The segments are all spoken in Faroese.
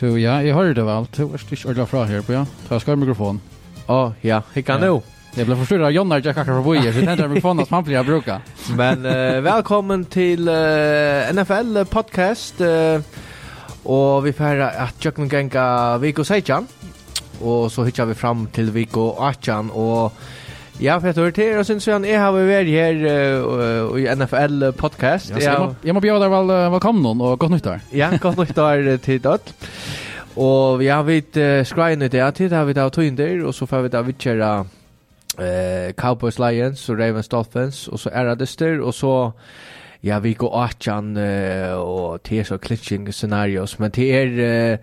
Så ja, jeg hører det vel. Det var ikke ordentlig fra her på, ja. Ta skar mikrofon. Å, oh, ja, jeg kan nå. Jeg ble forstyrret av Jonna Jack akkurat fra Boje, så jeg tenkte mikrofonen som han blir å bruke. Men uh, velkommen til uh, NFL-podcast. Uh, og vi får at Jøkken Genga Viko Seidjan. Og så hittar vi fram til Viko Achan, Og Ja, för att höra till och sen så han är här vi är här i NFL podcast. Ja, jag må, må bjuda väl välkommen och gott nytt år. Ja, gott nytt år till dött. Och vi har vid skrina det till har vi då tog där och så får vi där vidare eh Cowboys Lions och Ravens Dolphins och så är det där och så ja vi går atjan uh, och till så klitching scenarios men det är uh,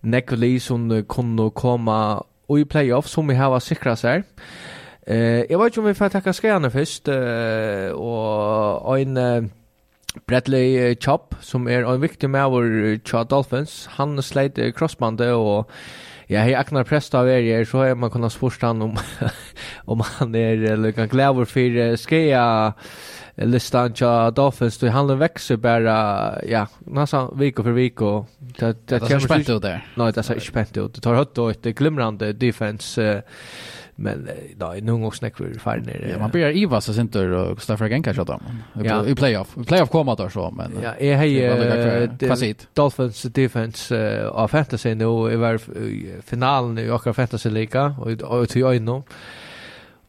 Neckolis som kunde komma och i playoff som vi har säkra sig. Eh Eh, jag vet inte om vi får tacka skärna först eh, och en eh, Bradley Chop som är en viktig med vår Chad Dolphins. Han slet crossbandet och Ja, hej Agnar Prest av er, så har man kunnat spårst han om, om han är lika gläver för skeja listan tja Dolphins, då han växer bara, ja, nästan vik för vik och det, det, det ser spänt ut där. Nej, det ser inte spänt ut. Det tar hött då ett glimrande defense uh, Men då är nog också näck för färd ner. Ja, man börjar Iva så sent och Stafford Genka shot dem. I playoff. I playoff kommer då så men Ja, är hej Dolphins defense av fantasy nu i var finalen i och fantasy lika och och till jag nu.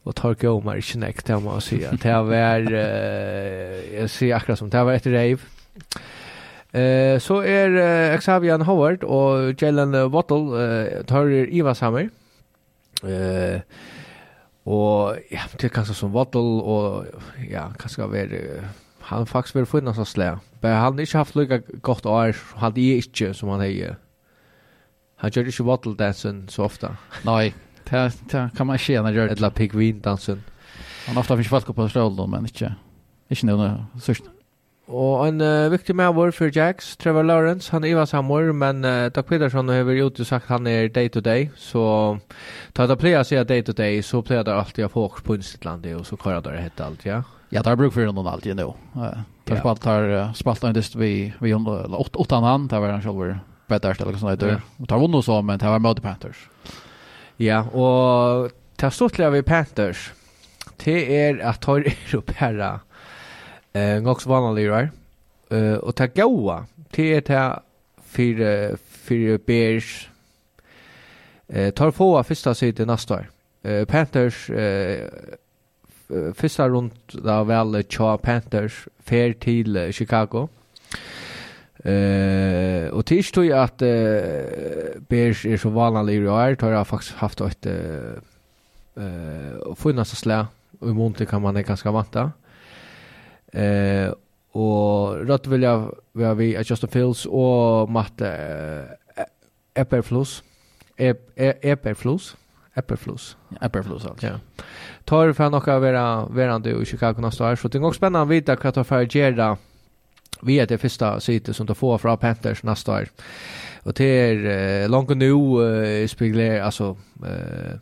Och tar gå mer inte näck där man ser. Det var jag ser akkurat som det var ett rave. Eh så är Xavier Howard och Jalen Waddle tar Iva samman. Eh och ja, det kanske som Waddle och ja, kanske vara han faktiskt vill finna så slä. Men han har inte haft lika gott år, han det inte som han är. Han gör inte Waddle dansen så ofta. Nej, det, det kan man inte gärna göra. Eller pigvin dansen. Han ofta finns folk på strål men inte, inte nu sörst. Og en uh, viktig medvår for Jax, Trevor Lawrence, han er Iva Samor, men uh, Doug Peterson har vi gjort sagt han er day-to-day, så ta det pleier å si day-to-day, så pleier det alltid å få åker på Instantlandet, og så kører det helt alt, ja? Ja, det er bruk for noen alltid nå. Det er spalt her, spalt her, vi, vi under, eller åt, åttan han, det var han selv, bedre, eller sånn, det var vunnet så, men det var Møte Panthers. Ja, og det er stort vi Panthers, det er at tar er jo bare eh också vanligt där. Eh och ta goa till ta för för bears eh tar få första sidan nästa år. Eh Panthers eh första runt där väl Cha Panthers fair till Chicago. Eh och tills då att eh Bears är så vanliga i år tar jag faktiskt haft ett eh funnast slä och i mån kan man det ganska vanta. Eh, og rødt vil jeg har vi Justin Fields og Matt eh, Epperflus. Epperflus. Epperflus Eberflus alltså. Ja. Tar för några vara verande i Chicago nästa år så det är också spännande att veta vad tar för Gerda vi är det första sitet som tar få från Panthers nästa år. Och det är eh, långt nu eh, speglar alltså eh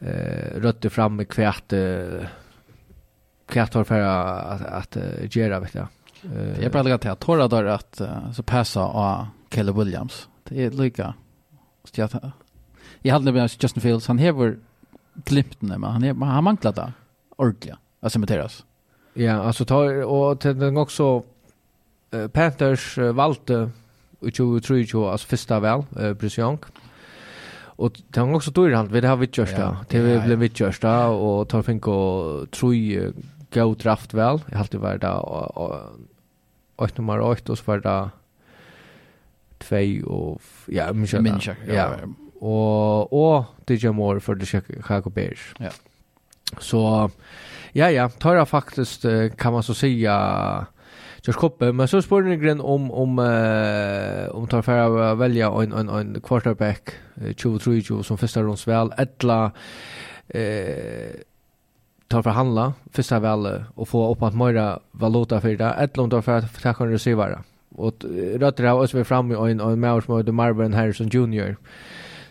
eh rötter fram med kvärt eh, kvart har för att att uh, göra vet jag. Uh, jag pratar att Torra tror att uh, så passa av Kelly Williams. Det är lika. Jag jag hade med Justin Fields han hever glimpten men han han manglar det ordentligt. Alltså cementeras. Ja, alltså tar och till den också uh, Panthers uh, valde och tror ju alltså första väl uh, Bruce Young. Och det har också tog i vi det har vi gjort det. vi har vi blivit gjort det och tar fink och tror go draft väl. vel. Jeg halte var det och nummer 8 och så var det två och ja, minns jeg Ja, Och och DJ Moore för det Chicago Bears. Ja. Så ja, ja, tar jag faktiskt kan man så säga Just Koppe, men så spår ni om om uh, om tar för att välja en en en quarterback 23 som första rundsval ettla eh tar för handla första väl och få upp att mera valuta för det ett långt för att ta kan receiva och rötter oss vi fram med en en mer som Marvin Harrison Jr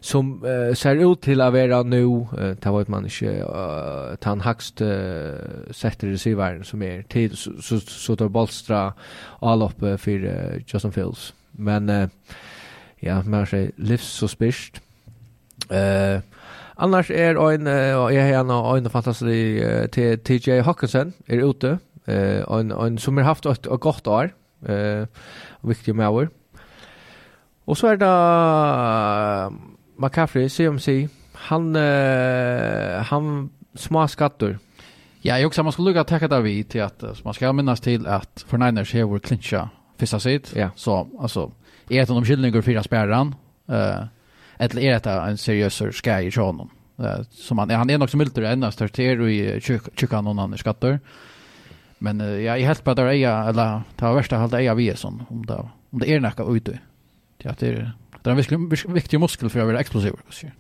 som uh, ser ut till att vara nu uh, det var man inte uh, han hackst uh, sätter receivern som är tid så så, så tar bolstra all upp uh, för uh, Justin Fields. Men uh, ja man säger livs så spyrst. Uh, Annars er en, og jeg har en, en fantastisk til TJ Hawkinson er ute, en, en som har haft et, et godt år, eh, viktig med år. Og så er det McCaffrey, CMC, han, han små skatter. Ja, jag också man skulle lugga tacka där vi till att man ska minnas till att för Niners här var clincha första sitt. Ja. Så alltså är det någon skillnad för att. Eh eller är det en seriös skär i honom? som han, han är nog som ultra ända störst här i kyrkan någon annan skatter. Men uh, jag är helt på att det är eller det värsta halta är vi som om det om det är näka ute. Det att det är det är en viktig muskel för att vara explosiv.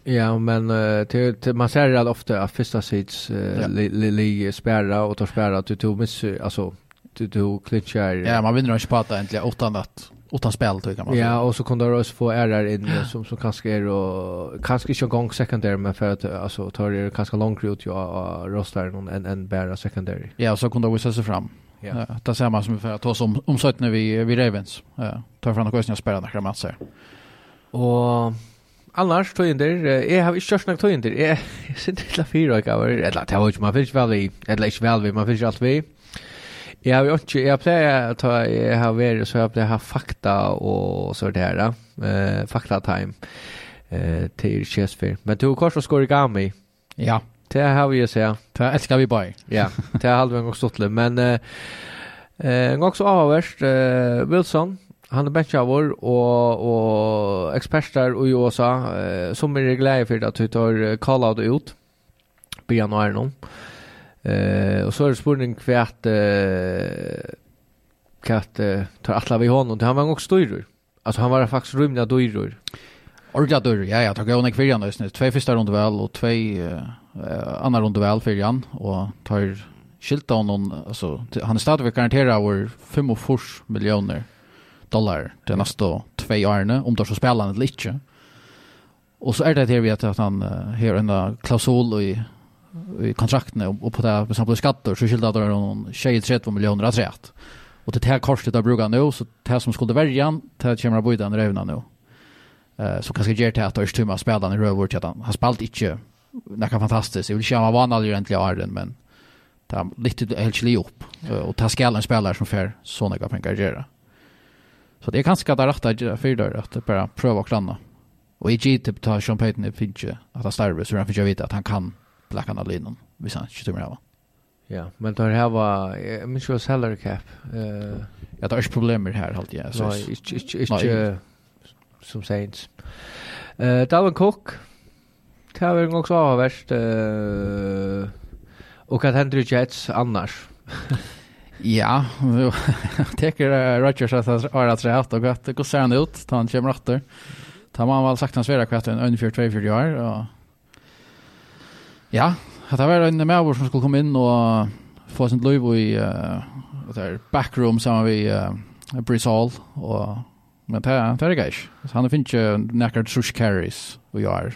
Ja, men uh, till, till, man ser det ofta att första sids uh, ja. li, li, li spärra och tar spärra att du tog miss, alltså du, du klinchar. Ja, man vinner en spata egentligen åtta natt utan spel tycker man. Ja, och så kunde du också få RR in som som kanske är och kanske inte gång secondary men för att alltså tar det kanske långt ut ju och rostar någon en en bara secondary. Ja, så kunde vi se fram. Ja. Det ser man som för att ta som om så när vi vi Ravens. Ja, tar fram några kostnader spelare några matcher. Och annars tog in där jag har inte kört något tog in där. Jag sitter till fyra jag eller det har ju man finns väl i eller inte väl vi man finns allt vi. Jag har inte jag plejer att ta jag har varit så jag plejer ha fakta och så där eh fakta time eh till Chesfer. Men du kors och skor gammi. Ja. Det har vi ju så. Det älskar vi bara. Ja. Det har halva gång stått men eh en gång så avvärst eh, Wilson han är benchar och och experter i USA eh, som är glada för att vi tar call out ut. Björn Arnon. Eh Eh och så är det spurning kvärt eh kvärt eh, tar alla vi honom. Han var också dyr. Alltså han var faktiskt rymda dyr. Orga dyr. Ja, jag tar gåna kvirjan just nu. Två första runt väl och två eh, andra runt väl för Jan och tar skilta honom alltså han är stadigt garanterad över 45 miljoner dollar till nästa två åren om det så spelar han litet. Och så är det här vi att han har en klausul i i kontrakten och på det, for eksempel skatter, så skilder det noen 30 miljoner att rätt. Och det här korset jeg brukar nu så det som skulle verja, det kommer att bo i den rövna nu. Uh, så kanske ger det att jeg ikke spiller i røvvort, til han, har spalt ikke noe fantastiskt. Jag vill ikke ha vanlig egentligen av den, men det är lite helt slik upp. Uh, og det skal en som får sånne hva pengar göra. Så det är kanskje det er för at jeg fyrer at jeg bare och å klande. I G-tip tar Sean Payton i finnes att han starver, så han får jeg vite att han kan blackan av linjen, hvis han ikke tømmer av. Ja, men det her var, jeg minns jo salary cap. Uh, ja, det er ikke problemer her, halte jeg. Nei, ikke, ikke, ikke, ikke, som Saints. Uh, Dalvin Cook, det har vært også avverst, uh, og hva hender Jets annars? Ja, teker uh, Rodgers at han har att rätt och gott. Hur ser han ut? Ta han kommer åter. Ta man väl sagt hans vera kvart en ungefär 2-4 år. Ja, det var en medvår som skulle komme inn og få sin liv i uh, der backroom sammen med uh, Brice Hall. Og, men det, det er det ikke. Han finner ikke nekker trusk carries og gjør.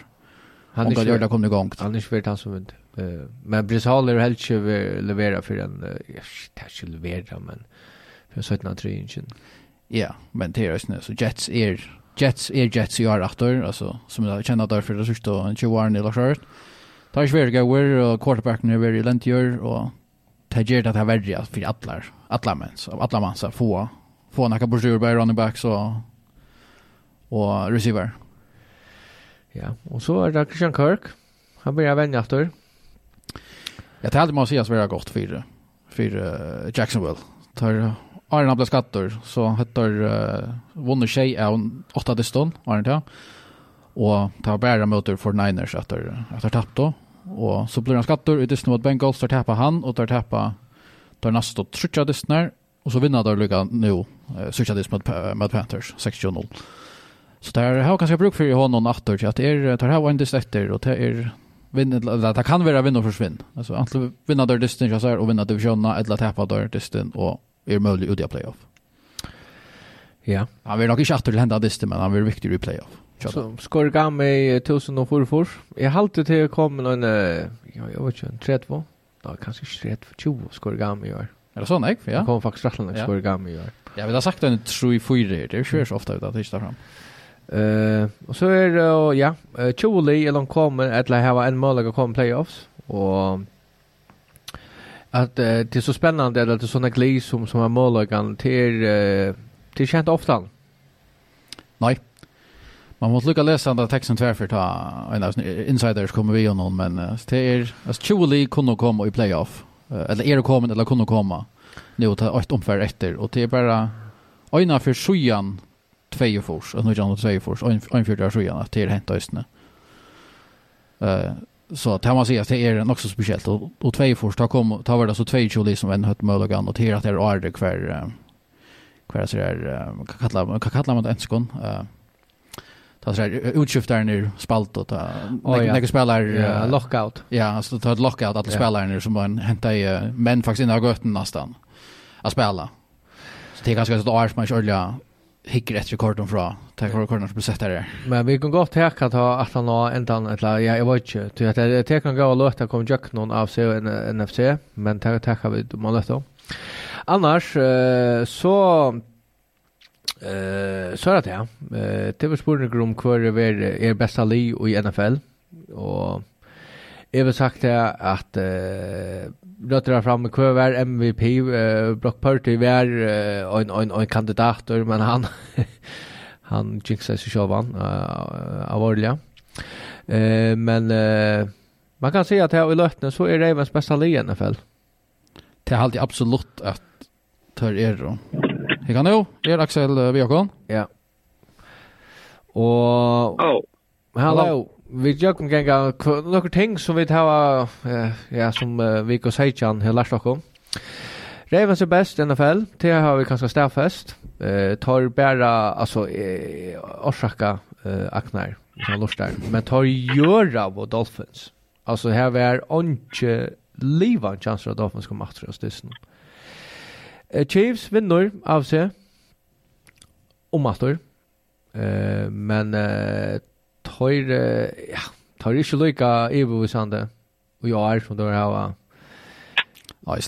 Han er ikke kom i gang. Han er ikke vært han som vant. Uh, men Brice Hall er helt ikke leveret for en, uh, det er ikke leveret, men for 17-3-ingen. Ja, men det er også så Jets är Jets är Jets i år efter alltså som jag känner därför det sista en 20 år eller så tar ikke veldig gøyver, og quarterbacken er veldig lentgjør, og det gjør det at det er verre for atler, så mens, atler så få, få noen bortstyr bare running backs og, og receiver. Ja, og så er det Christian Kirk, han blir vennlig etter. Jeg talte med å si at det var godt for, for uh, Jacksonville. Tar Arne ble skatter, så heter uh, vunnet tjej av 8 distan, Arne til. Ja. Och tar bara motor för Niners att att tapp då. Och så blir han skattor i Disney mot Bengals där tappar han och där tappar där nästa trutcha Disney och så vinner där Luka nu så Disney mot mot Panthers 6-0. Så där har jag bruk för honom åter till att er tar här en distrikter och det är vinna eller det kan vara vinna och försvinn. Alltså antingen vinna där distance så här och vinna divisionen eller tappa där distance och är möjlig ut i playoff. Ja. Han vill nog inte åter till hända distance men han vill viktig i playoff. Så skor gav mig 1044. Jag halte till jag kom någon, jag vet inte, 32. Ja, kanske 32, 20 skor gav i år. Är det sån ägg? Ja. Jag kom faktiskt rätt långt skor gav mig i år. Jag vill ha sagt en 3-4, det är ju så ofta utan att hitta fram. Eh, och så är det, uh, ja, uh, Tjoli är de kommer att ha en möjlighet att komma playoffs. Och att uh, det är så spännande att det är sådana glis som, som har möjligheten till, uh, till känt ofta. Nej. Man måste lycka läsa den texten tvärför ta en av insiders kommer vi någon men uh, det är alltså Chuli kunde komma i playoff uh, eller är det kommit eller kunde komma nu ta ett omfär efter och det är bara ena för sjuan två fors och nu John två fors och en fjärde sjuan att det är hänt just nu. Eh så att man säger att det är också speciellt och, och två fors ta kom ta var det så två Chuli som en hött möjliga och det är att det är kvar kvar så där kan kalla kan kalla man det ens kon eh ta så här utskiftaren nu spalt och ta några spelare ja, lockout. Ja, så ta ett lockout alla spelare nu som man hämtar i men faktiskt innan götten nästan att spela. Så det är ganska så att man kör hickar ett rekord från tack rekorden korna som blir sett där. Men vi kan gott här kan ta att han har en annan eller ja jag vet inte Ty att det det kan gå och låta komma jack någon av sig en NFC men ta tackar vi målet då. Annars så Eh, så er det ja. Eh, det var spørsmålet om hva er er besta li i NFL, og jeg vil sagt det at eh, røtter er framme hva er MVP, eh, Brock Purdy var eh, en, en, en kandidat, men han han jinxer sig själv han, uh, av årlige. Eh, men eh, man kan säga att här i lötna så är Ravens bästa li i NFL. Det är alltid absolut att tar er då. Vi kan jo. Det er Aksel Viakon. Ja. Og... Oh. Hello. Vi jøkken ganga noen ting som vi tar, ja, som Viko Seichan har lært dere om. Ravens er best i NFL, det har vi kanskje stafest. Eh, tar bara, alltså, eh, orsaka eh, aknar, som lort der. Men tar göra av Dolphins. Alltså, här var inte livan chanser av Dolphins kommer att oss dess. Eh, Chiefs vinner av seg om Astor. Eh, men eh, tar, eh, ja, tar ikke lykke i bevisende og i år som de har hatt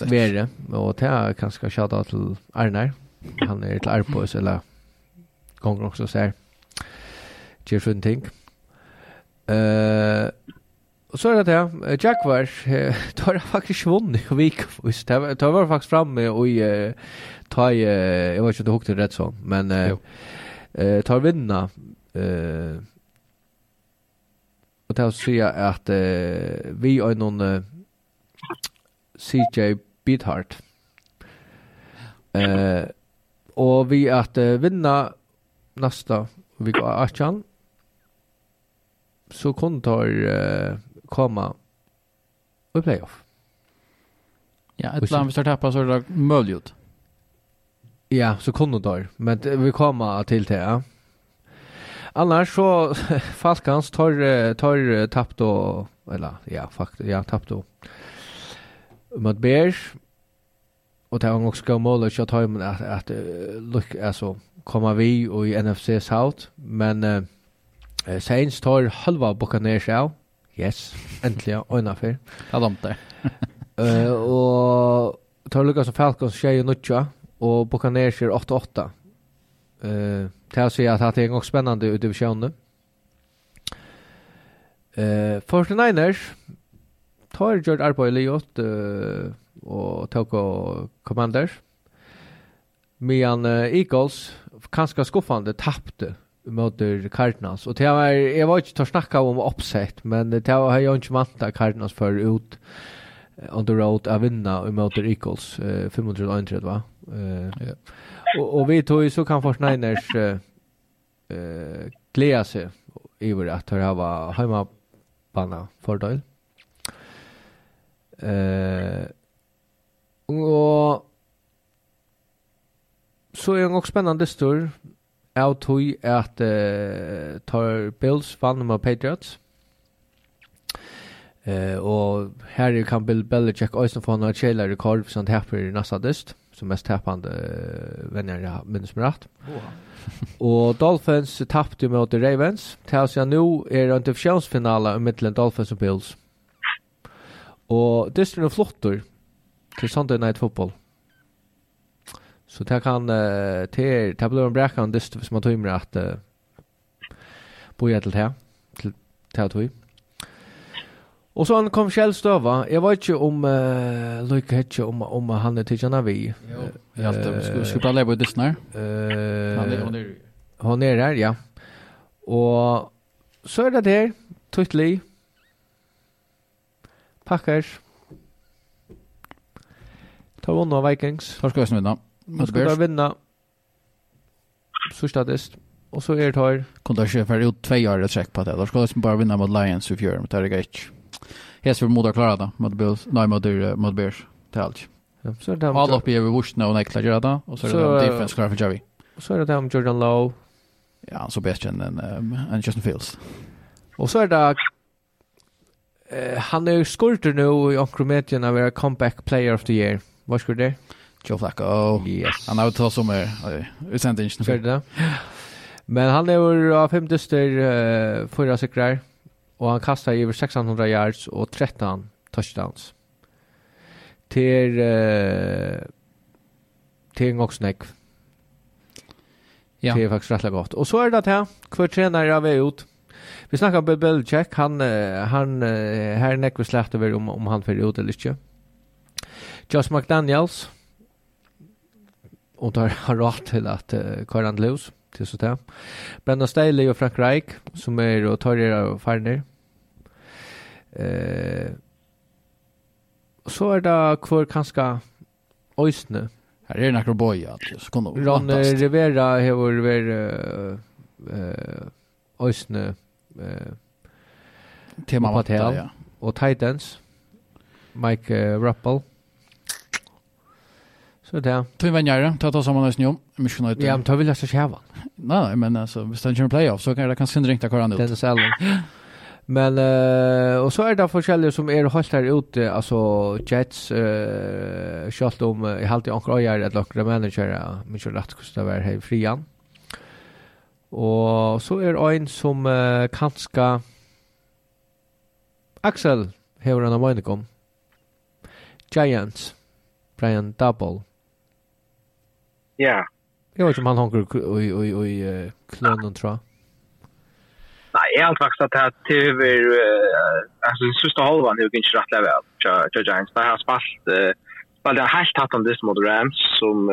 Vere, og det er kanskje tjata til Arnar. Han er til Arbos, eller gonger også ser. Kjør funn ting. Uh, Og så er det här, Jaguar, då har faktisk vunnet i vik, Det var, var faktisk framme och i, ta i, jeg vet ikke om du det rett sånn, men eh, tar vinna. uh, og det er å si at uh, vi er noen uh, CJ Beathard. Eh, och vi att uh, vinna nästa vecka, Achan, så kon tar uh, komma i playoff. Ja, ett land vi startar på så är det möjligt. Ja, så kunde där. Men vi kommer till det, ja. Annars så Falkans tar tar tappt och eller ja, faktiskt ja, tappt och mot Bears och det har också mål och shot hem att att look alltså komma vi och i NFC South men eh, Saints tar halva Buccaneers av Yes. Äntligen och en affär. Ja, de där. Eh och tar Lucas och Falcons tjej och nutcha och Buccaneers 8-8. Uh, Eh tar sig att det är en gång spännande ut i divisionen. Uh, First Niners tar Gjørt Arpa i Liot, uh, og och og Commanders. Medan uh, Eagles kanskje skuffande tappte möter Cardinals och det var jag var inte tar snacka om uppsätt men det var jag inte vant Cardinals för ut on the road att vinna mot Eagles uh, 531 va. Eh, ja. och, och vi tog ju så kan Forsniners eh, uh, klä sig över att det var hemma bana fördel. Eh och så är det också spännande stor av tog at uh, tar Bills vann med Patriots. Uh, og her kan Bill Belichick også få noen kjeler rekord som tapper i neste dyst, som mest tappende uh, venner jeg minnes med rett. Og Dolphins tappte mot The Ravens. Til å nå er det en divisionsfinale mellom Dolphins og Bills. Og dysten er flottur til Sunday Night Football. Så det kan uh, till det blir en bräckan dyst som man tömmer att uh, boja till här till här tog. Och så han kom självstöva. Jag vet inte om uh, Luke Hedge om, om han är till Jana vi. Jo, jag uh, ska prata lite dyst Uh, Han är där, ja. Och så är det där. Tuttli. Packers. Ta vunna Vikings. Torskar vi snudda. Man ska bara vinna så statiskt. Och så är det här. Kunde jag köpa ut två år att på det. Då ska jag bara vinna mot Lions i fjärde mot Tarigage. Hes för mot att klara det. Mot Bills. Nej, mot, mot Bears. Det är allt. Ja, så är det Alla uppe är vi vurst när hon är klar det. Och så är det här defense klar för Javi. Och så är det här om Jordan Lowe. Ja, han så bäst än, än Justin Fields. Och så är det Uh, han är skurter nu i omkring medierna av era comeback player of the year. Vad skulle det? Joe Flacco. Yes. Han har ju tagit som är utsända inte. För det. Men han lever av fem dyster uh, förra cyklar och han kastar över 600 yards och 13 touchdowns. Till uh, till en gång. Ja. Det är faktiskt rätt gott. Och så är det att här, kvar tränare av ut. Vi snackar om Belichick, han, han här näck vi släppte om, om han för ut eller inte. Josh McDaniels, och där har råd till att uh, köra loss till så där. Brandon Staley och Frank Reich som är och tar era färner. Eh så är det kvar kanske Oisne. Här är några boja så kan det. Ron Rivera har varit eh Oisne eh tema vad ja. Och Titans Mike uh, Rappel Så det. Två vänner, ta ta samman oss nu. Mission ut. Ja, men ta vill jag så sjäva. Nej, men alltså, hvis den kör playoff så kan det kanske inte kvar ut. Det är Men uh, och så är det forskjellige som är helt här ute alltså Jets eh uh, shot om i halt i Ankara är ett lockra manager mycket så rätt kosta vara här frian. Och så är en som uh, kanske Axel Hevran Amonikum Giants Brian Double Ja. Jag vet inte om han honkar i, i, i, i klönen, tror jag. Nei, jeg har faktisk at det er till över... altså den siste halvan er jo ikke rett level Joe Giants. Men har spalt... Spalt en helt tatt om disse mot Rams som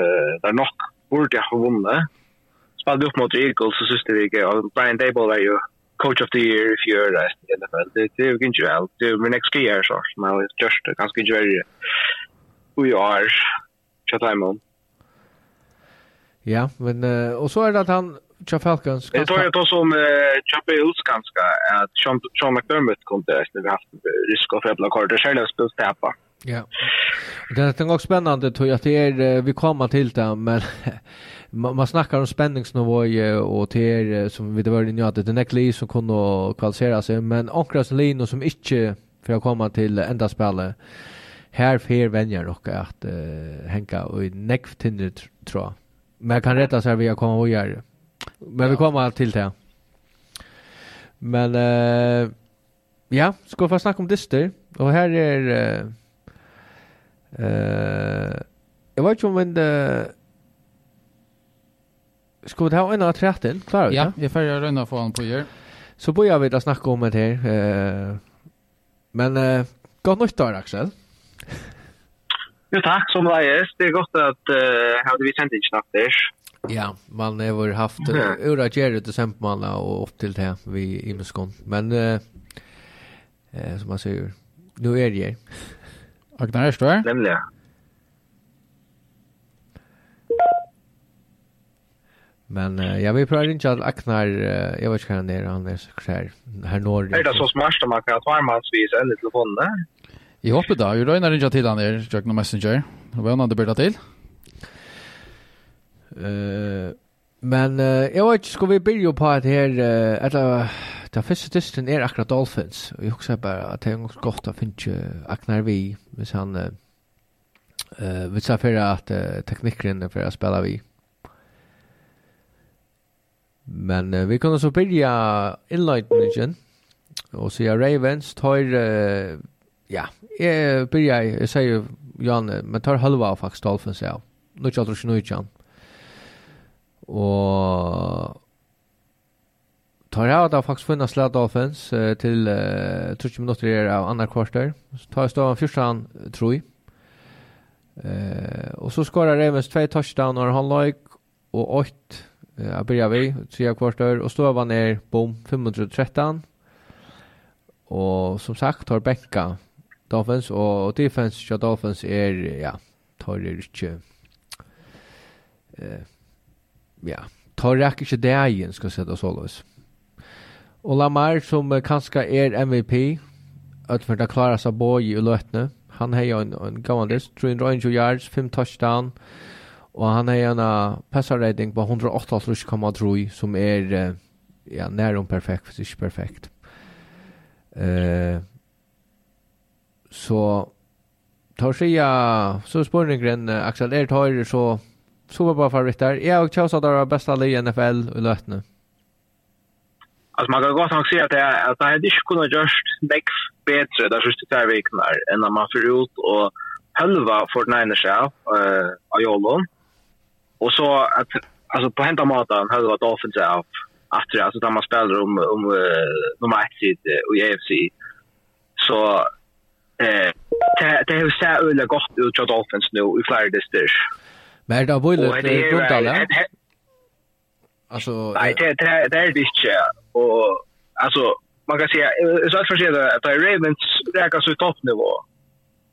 där nog borde jag ha vunnet. Spalt upp mot Eagles så synes sista ikke, og Brian Dable var jo coach of the year i fjør i NFL. Det det är ju inte väl. Det jo min next year så. som Men just det ganska ju är. Vi är. Chatta imon. Ja, men uh, och så är det att han Tja Falcons. Jag tror jag då som Tja Bills ganska att Sean, Sean McDermott kom där när vi haft risk och fäbla kort. Det själva spelet tappa. Ja. Det är också spännande tror jag att det är vi kommer till det men man, man snackar om spänningsnivå och det är som vi det var inne att det är Lee som kunde kvalificera sig men Ankras Lino som inte för att komma till enda spelet här för vänjer och att uh, hänka och i nekv tror jag. Men jag kan rätta så här via komma och göra Men ja. vi kommer till det. Men uh, ja, ska vi få snacka om dyster. Och här är uh, uh, jag vet inte om en uh, Ska vi ta en av trätten? Klarar vi Ja, vi får göra en av få på er. Så börjar vi att snacka om det här. Uh, men uh, gott nytt då, Axel. Jo tack som det. Det är gott att uh, hade vi sänt inte snabbt där. Ja, man har väl haft ura Gerrit och Sempmanla och upp till det vi i Muskon. Men eh, uh, som man säger, nu är det. Agnar, är det? Nämligen. Men uh, jag vill pröva inte att Aknar, uh, jag vet inte hur han är, han är så här, här norr. Är det så smart att man kan ha en eller telefonen? I håper da, vi røyner ikke til han er, Jack Messenger. Hva er han hadde byrda til? Uh, men uh, jeg vet ikke, skal vi begynne på at her, uh, eller, den første dysten er akkurat Dolphins, og jeg husker bare at det er godt å finne Aknar Vi, hvis han, uh, hvis han fyrir at uh, teknikkeren er fyrir å spille vi. Men uh, vi kan også begynne innleitningen, og så er Ravens, tar uh, Ja, jeg börjar jeg sier Jan, men tar halva av faktisk Dolphin, sier jeg. Nå kjallt rusk nøy. Og tar jeg da faktisk funnet Slad Dolphins til uh, 30 minutter er av andre kvarter. Så tar jeg stående første han, tror jeg. Uh, og så skårer Ravens tve touchdown når han løg, og åtte Jeg börjar vi, tre kvarter, og står av ner, er, boom, 513. Og som sagt, tar Benka Dolphins, og defense til Dolphins er, ja, tar ikke, eh ja, tar er ikke det egen, skal jeg sette så løs. Og Lamar, som uh, kanskje er MVP, utført å klara seg på i løtene, han har en, en gammel list, 320 yards, 5 touchdown, og han har en uh, passerrating på 108,3, som er, uh, ja, nærum perfekt, hvis ikke perfekt. Eh, uh, så tar sig så spårningen Axel Ert har så så var bara där ja och Chelsea där bästa lag i NFL i lötne. Alltså man kan gå och se att det är att det hade inte kunnat just next bättre där just det där veckan än när man får ut och halva för den ena själv eh Ajolon. Och så att alltså på hända maten halva Dolphins av att alltså där man spelar om om nummer 1 i AFC. Så Eh, det har sett öle gott ut fra Dolphins nu i flera distrikt. Men er det av bøylet Grundal, ja? Alltså nej det det det är det inte och alltså man kan säga så att förstå att det Ravens räknas ut toppnivå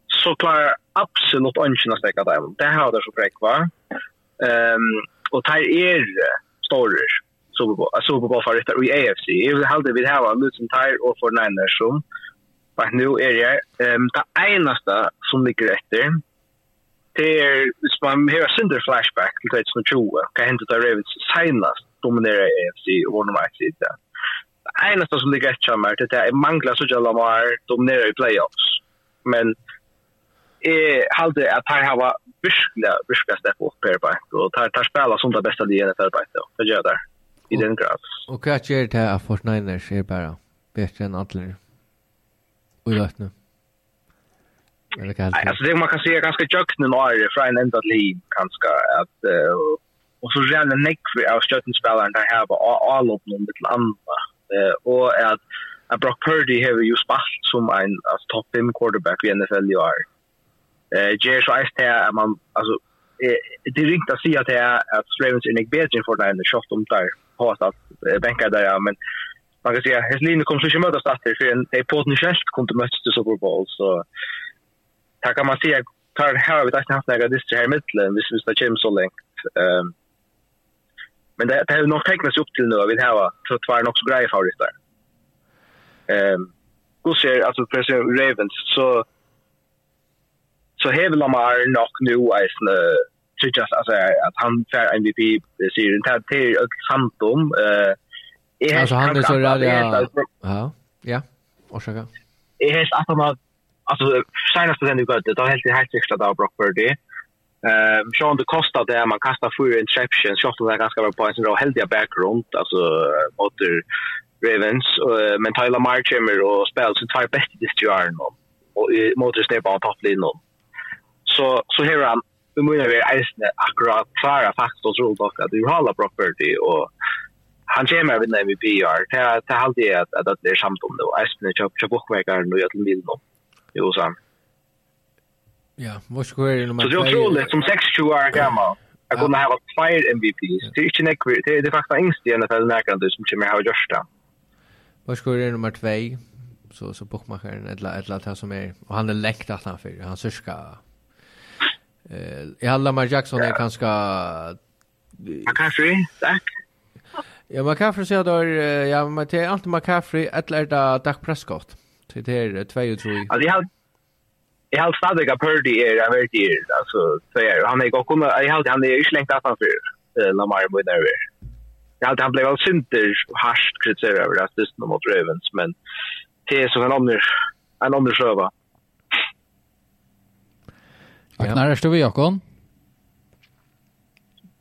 så klarar absolut ingen att stäcka dem. Det har det så fräck va. Ehm och tar er storer så på så på för det i AFC. Jag vill hellre vill ha en Luton Tire och för Niners som Men nu är det Um, det enaste som ligger efter. det er, hvis man har synder flashback til 2020, kan hendte da Ravens senast dominerer AFC og vår nummer 1 side. Det eneste som ligger etter meg, det er mangler Sudja Lamar dominerer i playoffs. Men jeg halde at her har vært virkelig, virkelig stepp opp her på. Og tar, tar spela som det beste de gjerne for arbeid. Det gjør det i den grad. Og hva gjør det at Fort Niners er bare bedre enn Adler? i løtene? Eller hva helt? Altså, det man kan säga ganska jöknen är från en enda liv, ganska, att uh, och så jävla nekvi av stöttenspelaren där här var all upp någon lite andra. Uh, och att uh, Brock Purdy har ju spalt som en alltså, top 5 quarterback i NFL i år. Eh, Jerry Rice där, man, alltså, det är inte att säga att det är att Ravens är inte bättre för den här shot om där. Hoppas att bänkar där, men man kan säga hans linje kommer så inte mötas efter för en är potentiellt kunde mötas till Super Bowl så här kan man säga tar här har vi inte haft några distri här i mitten hvis vi ska kämpa så längt. Um, men det det har nog tecknats upp till nu vi har så tvär nog så grejer favoriter. Um, ehm Gusser alltså president Ravens så så hevel Lamar nok nu eisen så just alltså att han får MVP serien det till ett samt om eh Alltså han är så rädd. ja. Ja. Och så. Jag har sagt att alltså senast den du gjorde då helt helt extra där Brock Purdy. Ehm Sean det kostar det man kastar för interception shot och det ganska bra points och i background alltså mot Ravens men Tyler Marchmer och spel så tar bäst i distribution och mot det på topplinjen. Så så här han vi måste vara akkurat klara faktiskt och tro att du har Brock Purdy och han kommer vid när MVP blir det är det alltid att att det är samt om då. Aspen och Espen köp köp bokvägar nu att till bil då i Ja, vad ska det nummer Så det är otroligt som 6 år gammal Jag kunde ha varit fire MVPs. Det är inte nekvir, det är faktiskt yngst i NFL närkande som kommer ha gjort det. Vad ska det nummer 2? Så så bokmakaren eller eller det som är och han är läckt att han för han sörska eh jag Lamar Jackson är ganska Ja, kanske. Tack. Ja, McCaffrey säger då, ja, men det är alltid McCaffrey, eller är det Dak Prescott? Så det är två och tre. Ja, det är Jag har stadig att Purdy är en väldigt dyr. Alltså, så är Han är gott kunna, jag har han är inte längt att han för Lamar i mina över. Jag har han blev väl synter harskt kritiserad över det här mot Ravens, men det är som en omnir, en omnir söva. Aknar, er du vi, Jakob?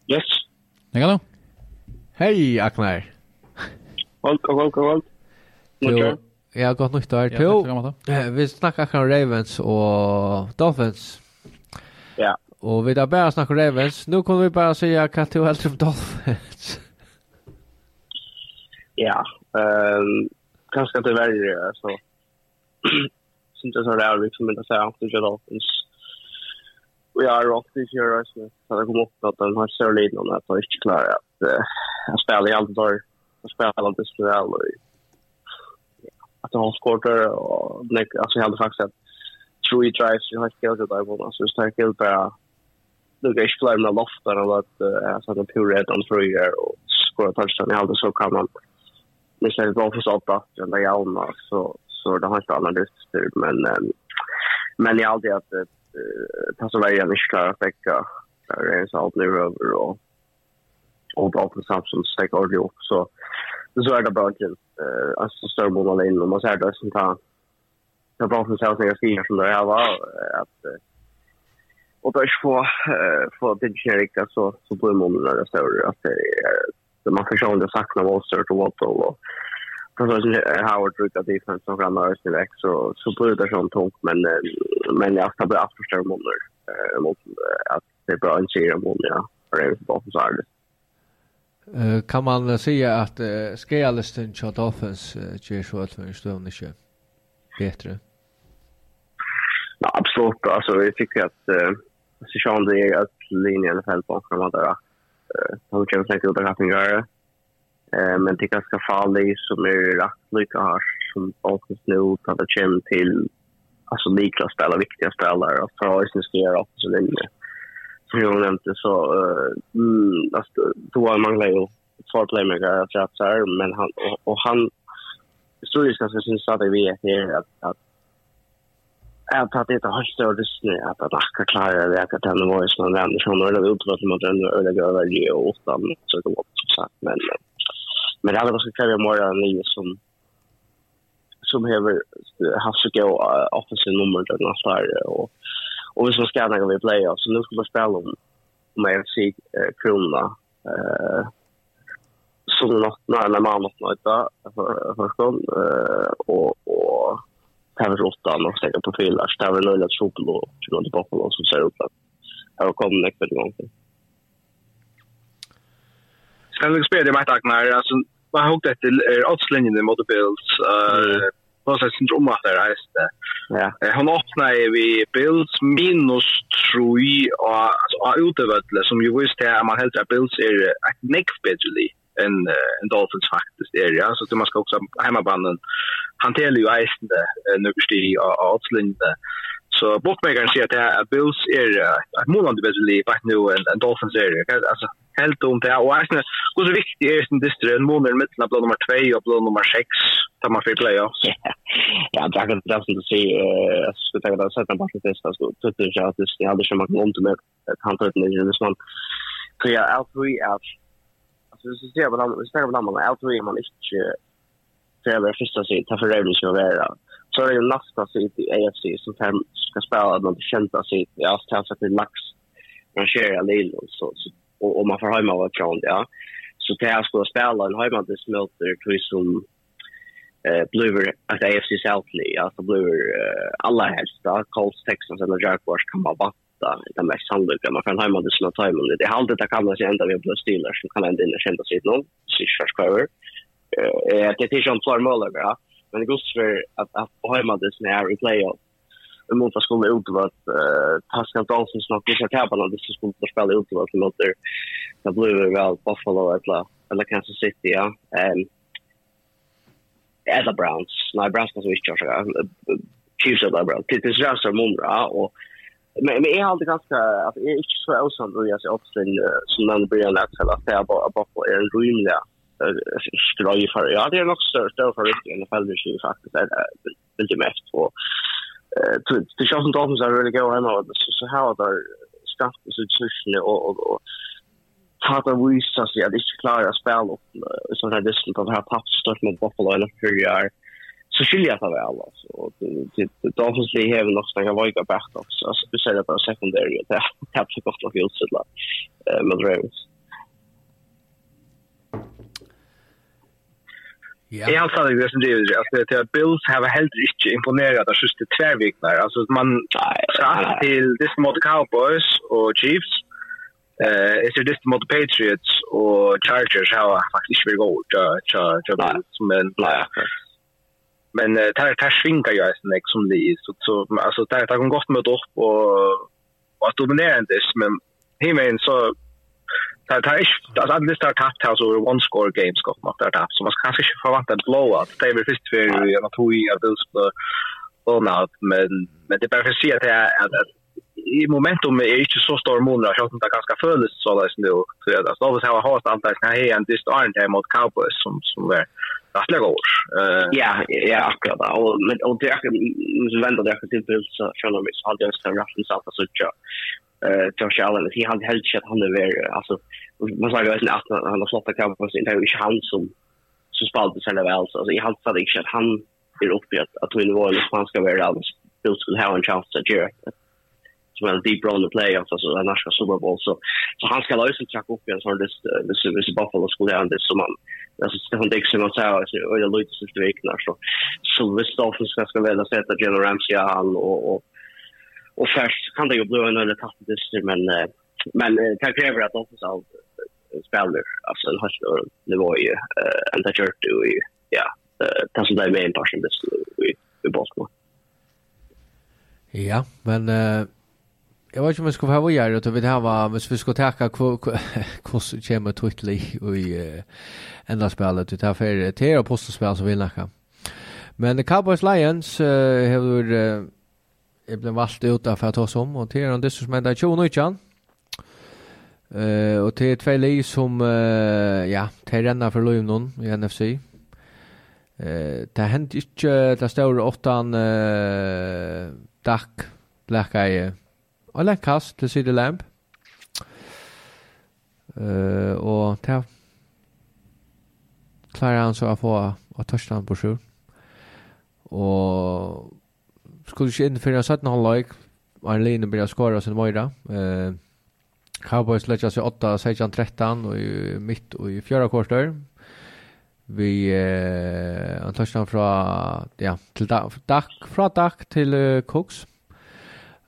Yes. Det kan du. Hej Aknar. Holk och holk och holk. Jo, jag har gått nytt där. Jo, vi snackar om Ravens och Dolphins. Ja. Och vi har bara snackat om Ravens. Nu kommer vi bara säga att du helt om Dolphins. Ja, ehm kanske inte värre så. Syns det så där liksom inte så att det Dolphins och jag har rakt i fjärde så det kommer upp att de har så lite om att de inte klarar att han spelar i allt där. Han spelar alltid så väl. Att han skorter och Nick alltså jag hade faktiskt att Three drives jag har skills att jag vill alltså starka kill bara det går ju flyr med loft där och att jag satt en pure red on through here och skora touchdown i allt så kan man det känns bra för så att den där jävla så så det har inte alla lyft men men jag alltid att passa varje en isklar att täcka där är så allt nu över och och då på Samsung stack ordet upp så så är det bra till eh alltså större bollar in och man ser det som tar jag bara för sig att jag skriver som det är var att och då är få få det generikt så så blir man det står att det är det man förstår det sakna Walter och Walter och för så är Howard brukar defense som ramlar öst direkt så så blir det sånt tungt men men jag ska bli att förstå månader eh mot att det är bra en serie månader ja. för Ravens på så är det. Eh, kan man uh, säga att eh, uh, skrealisten till Dolphins uh, eh, ger så att vi står inte bättre? Ja, absolut. Alltså, jag tycker att uh, Sean det är att linjen i alla fall på från andra. Eh, han kommer säkert ut att göra. Eh, men det är ganska farligt som är rätt lika här som Dolphins nu att det kommer till alltså likla spelare, viktiga spelare och för att ska göra upp så linje. som jag nämnde så uh, mm, alltså, då manglar ju två playmaker att jag tar men han och, och han historiskt kanske syns att vi är här att, att Jag tar det har större lyssning att att akka klarar det att den var som den andra som eller utlåt mot den eller över väl och åtta så det var som sagt men men det hade varit kvar mer än ni som som har haft så gå offensiv nummer den här och Och vi ska skanna när vi playoff så nu ska vi spela om om AFC eh, Krona. Eh, så något när när man något något där för kom eh och och Tavis 8 och säkert på fyra. Tavers 0 att Chopin och Chopin på Buffalo som ser ut att jag kommer nästa gång. Sen spelar jag med Agnar. Alltså, man har huggt efter oddslinjen i Bills. Uh, på någon slags om att det är det. Ja. Han öppnar vi Bills minus 3 och alltså utövare som ju visst är man helt att Bills är ett neck bedrely en, en Dolphins faktiskt är. Ja. Så det man ska också hemmabanan hanterar ju eisen eh, nu förstår och oddslinjen. Så bookmakern säger att, att Bills är ett målande basically back nu en, en Dolphins är. Alltså helt om det och eisen hur så viktigt är det distri en månad av blå nummer 2 och blå nummer 6 tar man för playoffs. Ja, jag kan inte som du eh så tänker jag sätta på det så det är ju att det hade som man inte med han tar det ju nästan. Så ja, allt vi är så ser man vi snackar om man är tror man inte för det första sidan, tar för det så där. Så är det nästa sidan i AFC som kan ska spela någon kända sidan, ja, så i Astana för Max och Sherry Lille så och om man får hemma vad kan ja. Så det här ska spela en hemma det smälter tror som eh Bluver att AFC South League alltså Bluer alla helst då Colts Texans eller Jaguars kan man bara det är mest sannolika. Man kan hemma till sina tajmen. Det är alltid det kan man sig ända vid blå stilar som kan ända in och kända sig någon. Sista skövor. Det är inte klar mål målare. Men det går för att hemma till sina här i playoff. Men mot att skulle ut utvart Pascal Dawson snart vissa tävlarna det skulle inte spela vad mot det. Det blev väl Buffalo eller eller Kansas City ja. Ehm Eller Browns. Nej, Browns kanske inte jag. Chiefs eller Browns. Det är så här som och men men jag har alltid ganska att är inte så osann då jag ser också som den börjar lätt så att är bara bara är en rymliga ströj för ja det är nog så då för riktigt i NFL det är faktiskt det är mest på det känns inte som så really go hem och så how där skatt så tusen och och hata visa sig att det inte klarar spela upp sån här distant av här pappstorm mot Buffalo eller hur jag är så skiljer jag väl alltså och Dolphins det har nog så jag vågar back då så speciellt på secondary det har så gott att just det med Ravens. Ja. Jag sagt det som det är att det Bills har helt inte imponerat de sista två veckorna alltså man satt till this mot Cowboys och Chiefs eh är det mot Patriots och Chargers har faktiskt vi går så så som en player men uh, där där svinkar jag sen som det är så så alltså där där kan gott med upp och och att dominera dominerande men himmen så där där är alltså att det start haft alltså one score games gott mot där där så man kanske inte förvänta en blowout det är väl först för att jag tror jag vill så men men det är bara för att säga att i momentum är inte så stor månader jag tror det ganska följs så där nu så jag där så har haft allt där här en dist iron här mot Cowboys som som är rätt år. Eh ja, ja, akkurat. Och men och det är ju vända där för till så själva mig så hade jag en rush så att så tjå. eh Josh Allen he hade helt shit han där alltså man sa ju att han har flottat Cowboys inte hur han som som spalt sig väl så alltså i hans hade inte han är uppe att att vi var i spanska världen skulle ha en chans att göra som är en deep run i playoff, alltså den norska Super Bowl. Så, så han ska lösa tjacka upp en sån list, hvis Buffalo skulle göra det som man, alltså Stefan Dix Dixon och Sauer, alltså öliga lite sista veckorna. Så, så hvis Dolphins ska ska välja sätta Jalen Ramsey och han och, och, och först kan det ju bli en öliga tatt dyster, men, men det kräver att Dolphins offensiva spelar, alltså en högsta nivå i, en där kört i, ja, det som det är med en person i Baltimore. Ja, men uh, Jag vet inte om vi ska ha vidare utan vi har hvis vi ska tacka kost kommer totally i enda spelet vi tar för det är apostelspel som vi nacka. Men Cowboys Lions har uh, jag blev valt ut för att ta oss om, och det är en diskus med där tjono inte. Uh, och det är två lag som uh, ja, det är renner för Lundon i NFC. Uh, det hänt inte det står åttan uh, Dak Black Eye Og en kast til City Lamp. Uh, og til klarer han så å få å touchdown på sju. Og skulle ikke inn for en 17 halvleik. Arlene blir skåret sin Moira. Uh, Cowboys lägger sig 8, 16, 13 och i mitt och i fjärde kvartar. Vi eh, en touchdown från ja, till Dak, från Dak till uh, Cooks.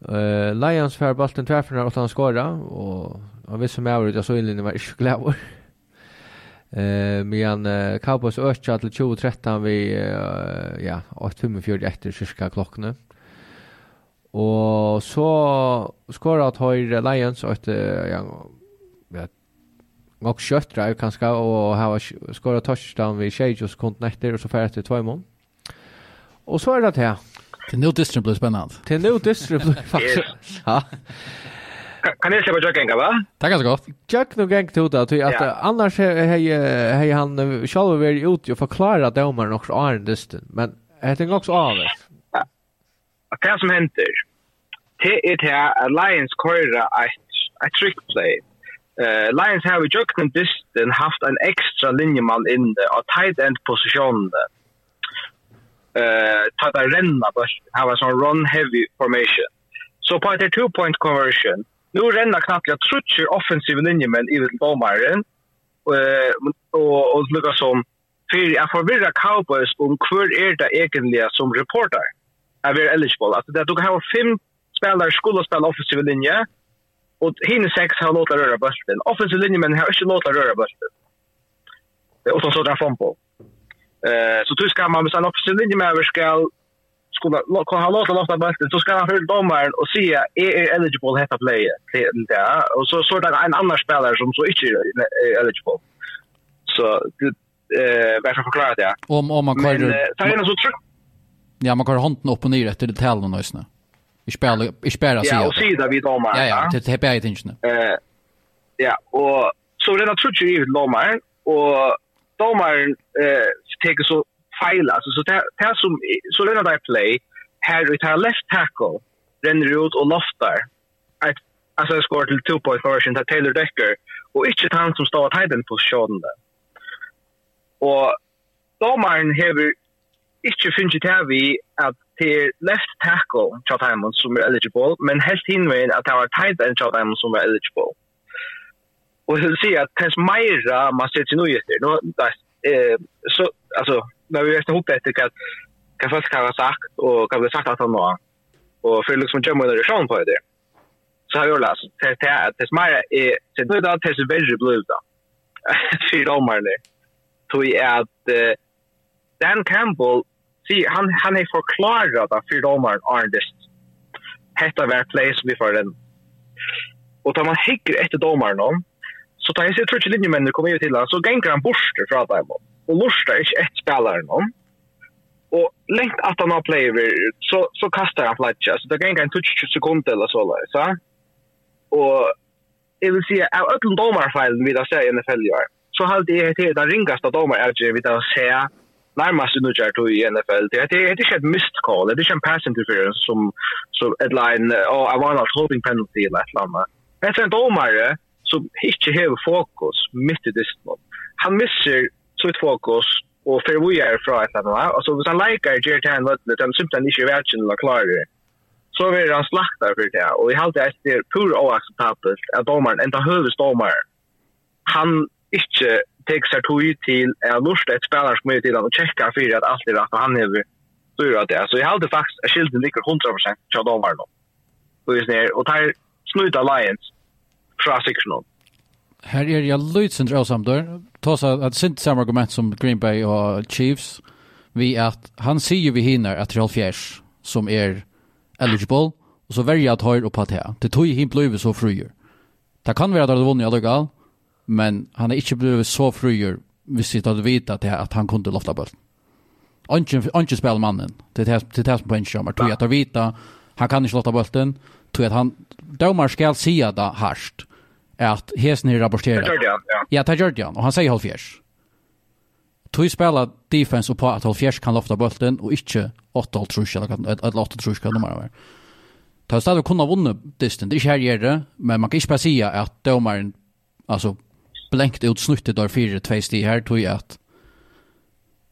Uh, Lions fær balten tvärförna åt han skora och han visste med övrigt jag så inne var inte glävor. Eh men uh, Cowboys ökade till 2013 vi uh, ja 8:45 efter cirka klockan. Och så skora att höjre Lions att uh, ja vet Och kött drive kanske och här skora touchdown vi 20 sekunder efter och så färdigt två mål. Och så är det här. Til nu distrum blir spennant. Til nu distrum blir faktisk. Ja. Kan jeg slippe Jack Enga va? Takk er så godt. Jack nu gang til det att att annars hej han selv vært ute och förklara domaren också är distan. Men jeg tenker også av det. Ja. Det som henter? det er til at Lions kører et trick play. Uh, Lions har i Jöknen Distin haft en ekstra linjemann inne og tight end positionen. Uh, eh ta ta renna bara have us on run heavy formation. So på the two point conversion nu renna knappt. Jag trutcher offensive linje men i vill domaren. Eh och och lukka som för jag förvirrar Cowboys om hur är det egentligen som reporter är vi eligible. Att det tog har fem spelare skulle spela offensive linje och hinner sex har låta röra bulten offensive linjen men har inte låta röra bulten det är också sådär fotboll Eh så tror ska man med sen också linje med ska skulle kan ha låta låta bäst så ska han höra domaren och se är är eligible hetta player till där och så så där en annan spelare som så inte är eligible. Så det eh varför förklara det. Om om man kör Men så tror Ja, man kör handen upp och ner efter det tällen och snö. Vi spelar vi spelar så. Ja, och se där vi domaren. Ja, ja, det är på intention. Eh Ja, och så det naturligt ju i domaren och domaren eh tar så fel alltså så det det som så länge där play här ut här left tackle den ut och loftar att alltså jag skor till two point version till Taylor Decker och inte han som står att hiden på sjön där. Och domaren har inte finnit här vi att till left tackle Chad Hammond som är eligible men helt invänd att det var tight end Chad Hammond som är eligible och vil si at att tens meira man ser til nu efter nu eh så altså, når vi vet ihop etter hva, hva folk har sagt og hva vi har sagt at han nå, og for liksom jag menar det på det. Så har vi jag läst det det det meira er, til nu da, det är blod da, för dem eller er at att Dan Campbell si, han han er forklaret att för dem är det hetta var place vi för den och tar man hikker etter domaren Så tar jeg sitt tror ikke linjemennene kommer ut til han, så ganger han borster fra dem. Og borster ikke ett spillere noen. Og lengt at han har player, så, så kastar han flatja. Så det ganger han 20 sekunder eller så. så. Og jeg vil si, av ötlom domarfeilen vi da ser i NFL i år, så hadde jeg til den ringaste domarfeilen vi da ser närmast nu jag i NFL det är det är ett missed call det är en pass interference som som ett line oh I want a holding penalty eller ett det Men en domare som ikke har fokus midt i distan. Han misser sitt fokus og fer vi er fra et eller annet. Altså, hvis han leker gjør til en løtlet, han simpelthen ikke er ikke noe klarer, så vil han slakta for det. Og i halvt er det pur oakseptabelt at domaren, enda høves høvesdomar, han ikke tek seg tog til å lurte et spiller som er til han og tjekka for at alt er rett, og han hever styr av det. Så jeg halvt faktisk er skilden ligger 100% til domaren. Og tar snuta Lions, fra sikkerhånd. Her er jeg løyt sin drøvsamdør. Tås at sint samme argument som Green Bay og Chiefs, vi at han sier vi hinner at Real Fjers, som er eligible, og så verger at høyre opp at det. Det tog him bløyve så fruer. Det kan være at det er vunnet allukal, men han er ikke bløyve så fruer hvis vi hadde vite at, at han kunne lofta bølten. Anki spiller mannen, det er det som på kommer. tog at han vita, han kan ikke lofta bulten. tog at han, domar skal sida det harsht, at hesen är rapporterad. Det gjorde han, ja. Ja, det gjorde han. og han sier halvfjers. Tui spela defense på at halvfjers kan lofta bulten og inte 8 halvtrus eller 8 trus kan de vara. Det har stadigt kunnat vunna distan. Det er ikke her gjør det, men man kan ikke bare säga at domaren altså, blenkt ut snuttet der fire två sti her, tog jag att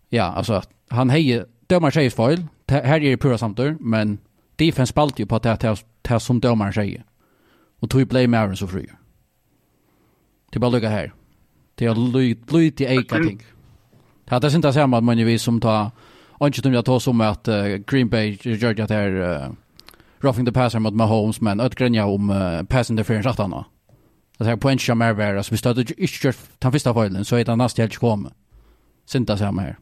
ja, altså, att han hejer domaren sier feil, her är det pura samtur, men defense spalte jo på at det er som domaren sier, og tog blei med så fru. Det bara lukka här. Det är lite i eka ting. Det är inte samma att man är vi som tar Anki som jag tar som att Green Bay gör det här roughing the passer mot Mahomes men att gränja om uh, pass interference att han har. Det här poäng som är värre så vi stödde inte just den första följden så är det nästa helt kom. Sinta samma här.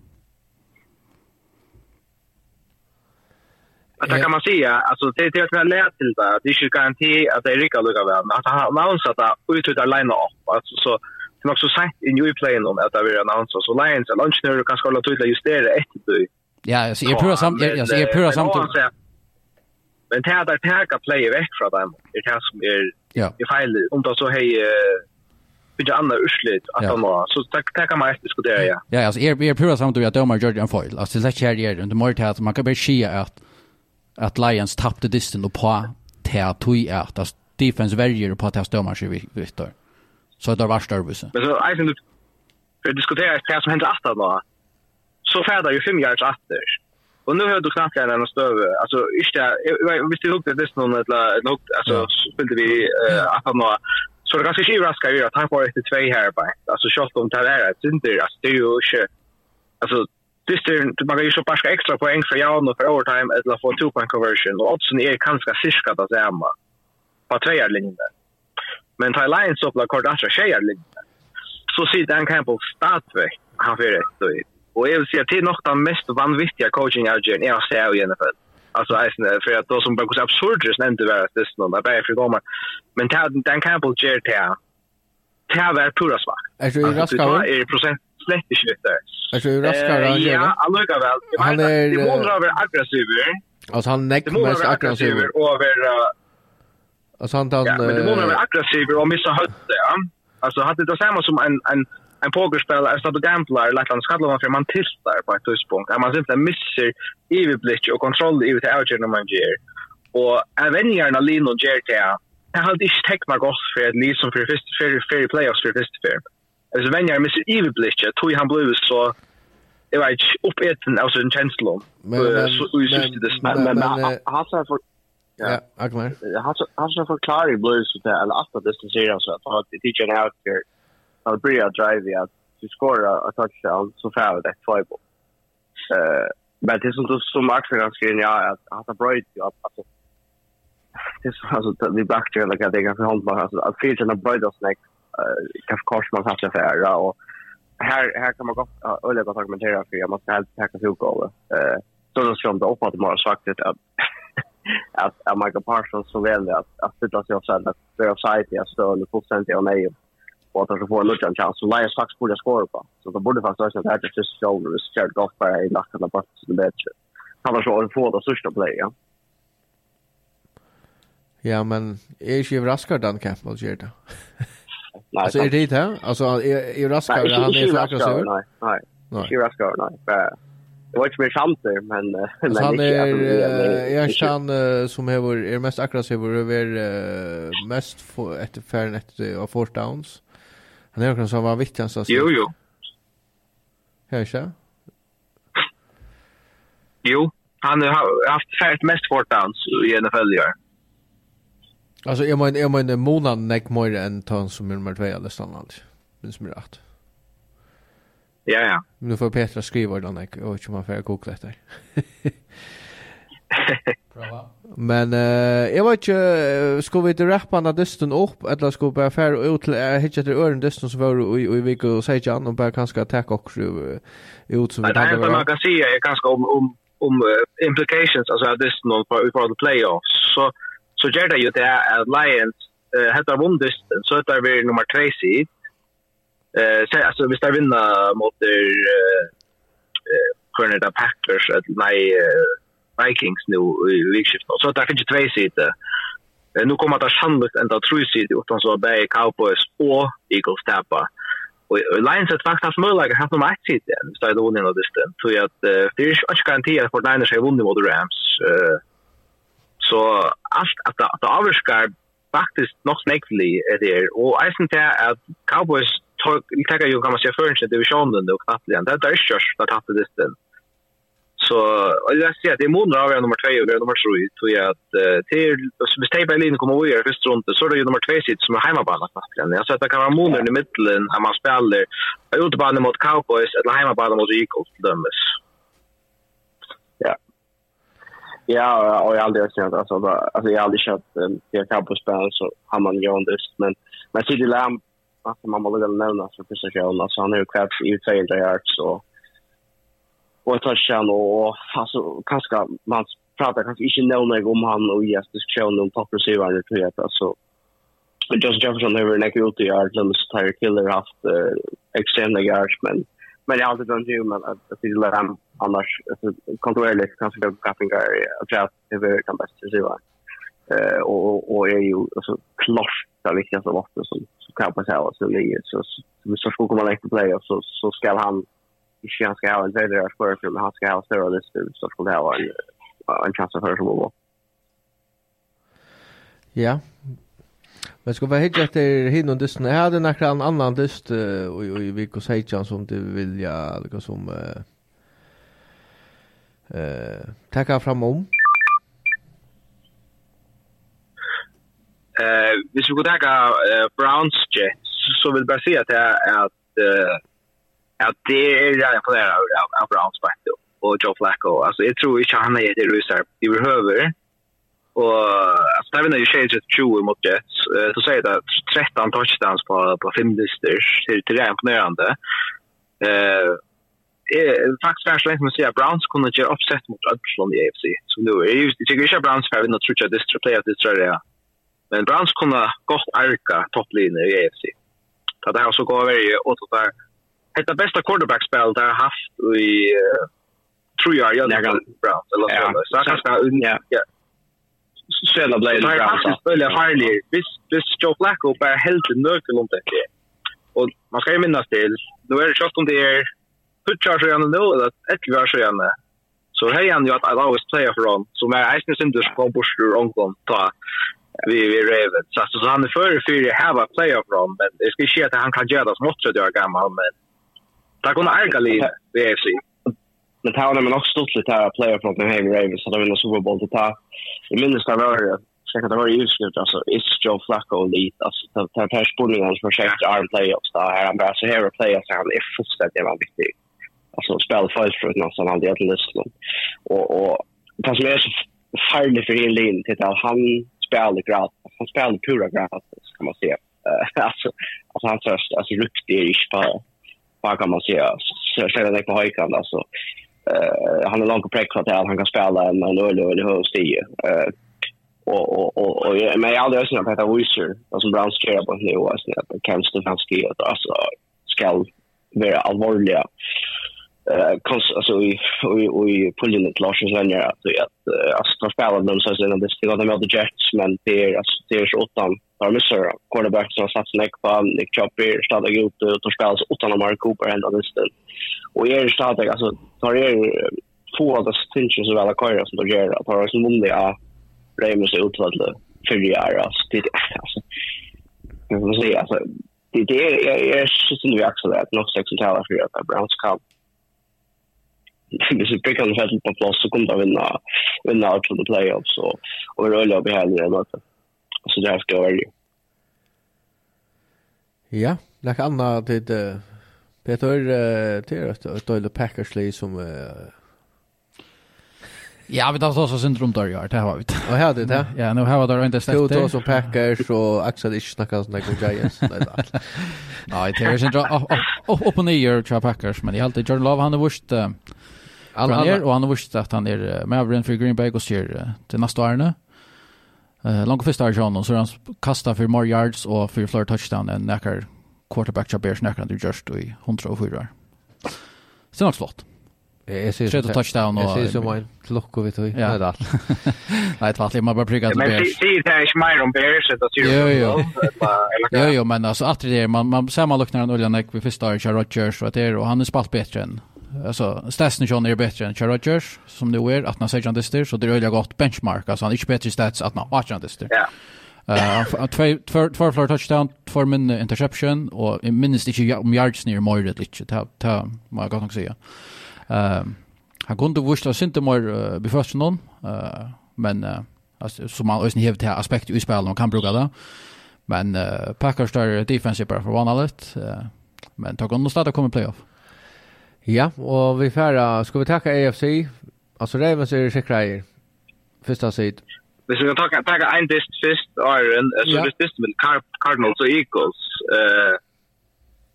Men det kan man säga, alltså det är att vi har lärt till det. Det är ju garanti att det är rika lugga väl. Att han annonsat att ututtar line up. Alltså så det är också sagt i new playen om att det är annonsat. Så Lions är lunch nu kan skala tydligt justera ett det. Ja, alltså är pura samt jag är pura samt. Men det här där tärka player väck från dem. Det här som är i fel om det så hej Det andra urslit att de har. Så det kan man efter diskutera, ja. Ja, alltså är pura samt att jag dömer Jordan Foil. Alltså det är kärlek. Det är mer det att Man kan bara säga att att Lions tappade disten och på teatoi att att defense värjer på att stömar sig Victor. Så det var störbusen. Men så I think det diskuterar det som hände att då. Så färdar ju fem yards efter. Och nu hör du knappt den och stöv. Alltså inte visst du hugg det disten någon eller något alltså spelade vi att nå. så det kanske ju raskar ju att han får ett två här på. Alltså shot om tar det. Det är inte alltså det är ju alltså Just det man kan ju så paska extra poäng för jag och för overtime eller få two point conversion och oddsen är ganska cirka det samma på tredje linjer. Men Ty Lions upp la kort andra tjejer linjer. Så ser Dan Campbell startväck han för det då. Och jag vill säga till något av mest vanvittiga coaching jag gör agent jag ser i NFL. Alltså för att då som bara går absurd nämnde var att det någon där för kommer. Men Dan Campbell ger till. Det här var pura svagt. Är det raskare? Det är procent slett ikke ute. Er du raskere enn Ja, allikevel. Han er... Det må være aggressiv. Altså han nekk mest aggressiver. Over... Alltså han tar... Ja, men det må være aggressiv og missa høtte, ja. Alltså han det samma som en, en, en pokerspelare, en stad och gambler, eller han skallar man för man tiltar på ett tidspunkt. Man simpelthen misser iverblick och kontroll i det avgjørende man gjør. Og jeg venner gjerne Lino gjør det, jeg hadde ikke tenkt meg godt for et liv som for første playoffs for første alltså vänjer mig så överblicket tror han blev så jag vet inte uppeten alltså en känsla men så just det men men har så för Ja, jag kommer. Har så förklaring blues så där eller att det ser så att det teacher out here. I'll be a drive out to score a touchdown så far det två boll. Eh men det som som Max ganska ja att att ha bröt ju att alltså det är så alltså det backar like I think I hold my alltså att feature the bröt oss next kanske kors Korsman haft affärer och här här kan man gott öliga gott argumentera för jag måste helt täcka sig uppgåva. Eh så då ska de uppåt att sagt det att att att Michael Parsons så väl att att sitta sig och säga att det offside jag står nu fullständigt och nej och att han får en lucka chans så Lions Fox borde skora på. Så då borde fast också att det är just shoulder is shared golf bara i nacken på det bättre. Han var så få det största play ja. Ja, men är ju överraskad Dan Campbell gör det. Nej, alltså är det det? Alltså är, är raskare? han är säkert så? Nej, nej. Nej. Inte raskare, nej. Det var inte mer chanser, men... men Alltså, han är... är han känner som är, är mest aggressiv och är mest efter färden efter fourth downs. Han är också som var viktigast. Alltså. Jo, jo. Hörs jag? Jo, han har haft färdigt mest fourth downs i NFL i år. Alltså jag menar jag menar månad näck mer än ton som är nummer 2 eller sånt alls. Men som är rätt. Ja ja. Men då får Petra skriva den neck och inte man får googla det. Bra. Men eh jag vet ju ska vi det rappa när dysten upp eller ska vi bara färra ut till hitcha till ören dysten så var i i vecka och säga Jan och bara kanske ta också ut som vi hade. Nej, man kan se jag kanske om om om implications alltså att dusten någon för för the playoffs så så gjør det jo det at Lions uh, heter vondest, så heter vi nummer 3 sid. Uh, så, altså, hvis de vinner mot uh, uh, Corner da Packers, at nei, uh, Vikings nu i vikskiftet, så der finnes tvei sid. Uh, nu kommer det sannolikt enda tre sid, utan så bare Cowboys og Eagles tappa. Og og Lions har faktisk haft mulighet haft nummer 1 sitt igjen, hvis de hadde vunnet av distan. Så jeg at, uh, det er ikke garanti at Fortniners har vunnet mot Rams, uh, Så allt att att det avskar faktiskt nog snäcklig är det och jag syns att Cowboys tar ju kan man säga förrän divisionen och knappt igen. Det är körs att tappa det den. Så jag ser att det är månader av nummer 2 och nummer 3 tror jag att till så vi stäber in kommer vi är först runt så det är nummer 2 sitt som är hemmabana knappt igen. Jag ser att det kan vara månader i mitten när man spelar ute på mot Cowboys eller hemmabana mot Eagles dömes. Ja, jag har aldrig känt alltså bara- alltså jag har aldrig känt um, jag kan på spel så har man ju en men men City Lamb alltså man måste väl nämna så för sig alltså han har ju krävt i 200 yards och och ett touchdown och alltså kanske man pratar kanske inte nämna om han och just diskussion om top receiver eller tror jag alltså. Justin Jefferson har varit ut i yard, Lemus Tyre Killer har haft eh, extrema yards, men men jag har alltid drömt om att City är annars alltså kontinuerligt kanske jag grappingar att jag över kan bäst se va. Eh och och är ju alltså klart det viktigaste vapnet som som kan på sig så ligger så så så kommer man inte play så så ska han inte han ska ha en vidare spår för han ska ha större list så ska det ha en en chans att höra som var. Ja. Men ska vi hitta efter och dysten. Jag hade några annan dyst och i Vikos Heijan som du vill jag liksom som uh, eh tacka fram om. Eh, hvis vi går tacka eh, Browns Jets så vill bara säga att att eh att det är jag på det av, av Browns faktiskt och Joe Flacco. Alltså jag tror inte han är det rusar i behöver. Och alltså där vinner ju Shades at 20 mot Jets. Så säger det 13 touchdowns på, på fem lister. Det är imponerande. Eh, faktisk er slengt med å si at Browns kunde ikke uppsätt mot Ødslund i AFC. Så nu är ju det tycker jag Browns for å vinne det distra play av tror jag. Men Browns kunde gott arka topplinje i AFC. Så Det har så gått över veri åt där. Ett av bästa quarterback-spel det har haft i uh, tror jag jag lägger Browns eller så. Så jag ska ja. Ja. blev det Browns. Det är faktiskt väldigt farligt. Vis vis Joe Flacco bara helt nökel om det. Och man ska ju minnas till, nu är det just om det är putchar så gärna nu, eller ett gör så gärna. Så hej han ju att I always play for on så är eisen sin dus kom bort ur omkom ta vi vi revet. Så, så han är före för att have a play for hon, men det ska ske att han kan göra det som också att jag är gammal, men det kommer ärga liv i AFC. Men tar här var också stort lite här play for hon med Heavy Ravens, så de vinner Super Bowl till ta. I minns det var det. Jag det var ju utskrivet, alltså, is Joe Flacco lite, alltså, det här spårningen som har arm playoffs, där han bara, så här är playoffs, han är fullständigt jävla viktig alltså spela fight för något som aldrig att lyssna. Och och det som är så farligt för en lin till att han spelar gratis. Han spelar pura gratis kan man säga. alltså alltså han först alltså riktigt är inte bara vad kan man säga så ser det på höjkan alltså eh han är långt på präklat att han kan spela en en öl eller hur stig eh och och och och men jag aldrig ösnar på att Wisher som Browns kör på nu alltså att Kevin Stefanski alltså skall vara allvarliga eh kons alltså i i pullen ett Lars Lenner att att att ta spela dem så sen det ska de med the Jets men det är alltså det är så åtta har missar quarterback som satt näck på Nick Chopper starta ut och tar så åtta av Mark Cooper ända visst och är startar alltså tar är få av de stinches av alla kvar som de gör att har som vunnit ja Ramos är utvald för det är alltså det alltså det vill säga alltså det är är så som vi också att något sex och talar för att Browns kamp hvis vi brukar det fältet på plats så kommer det vinna vinna allt från playoffs och och rulla upp här det något. Så det här ska vara ju. Ja, lek anna til det Peter det är ett dåligt Packers som Ja, vi tar så syndrom där ja, det har vi. Och här det ja. Ja, nu har vi det inte släppt. Jo, så Packers og Axel ikke snackar sånn like Giants där. Nej, det är syndrom upp och ner tror Packers, men i är alltid Jordan Love han har vurst Han är och han har visst att han är Maverick för Green Bay och ser till nästa år Eh långt första året så han kastar för more yards och för fler touchdown än näkar quarterback jag bears näkar du just i 104. Sen har slått. Jag ser så touchdown och Jag ser så mycket klockor vet du. Nej då. Nej tvärtom man bara prickar det bears. Men det är inte mer om bears det ser ju. Jo jo. Jo jo men alltså att det man man ser man luknar en oljan vi första året Rodgers och det och han är spalt bättre än alltså statsen John är bättre än Rodgers som nu är att han säger han det så det är ju gott benchmark alltså han är inte bättre stats att han har det där. Ja. Eh två två två fler touchdown, två min interception och minst inte om yards ner mer det lite ta ta vad jag kan säga. Ehm han kunde vursta synte mer beförst någon eh men alltså som man ösn hävt här aspekt i spelet och kan bruka det. Men uh, Packers där defensive bara för vanligt alert men tar hon nog starta komma playoff. Ja, och vi færa, ska vi tacka AFC? Alltså Ravens är sikra i Första sidan. Hvis vi kan ta ta ein dist fyrst Iron, så det dist med Cardinals og Eagles. Eh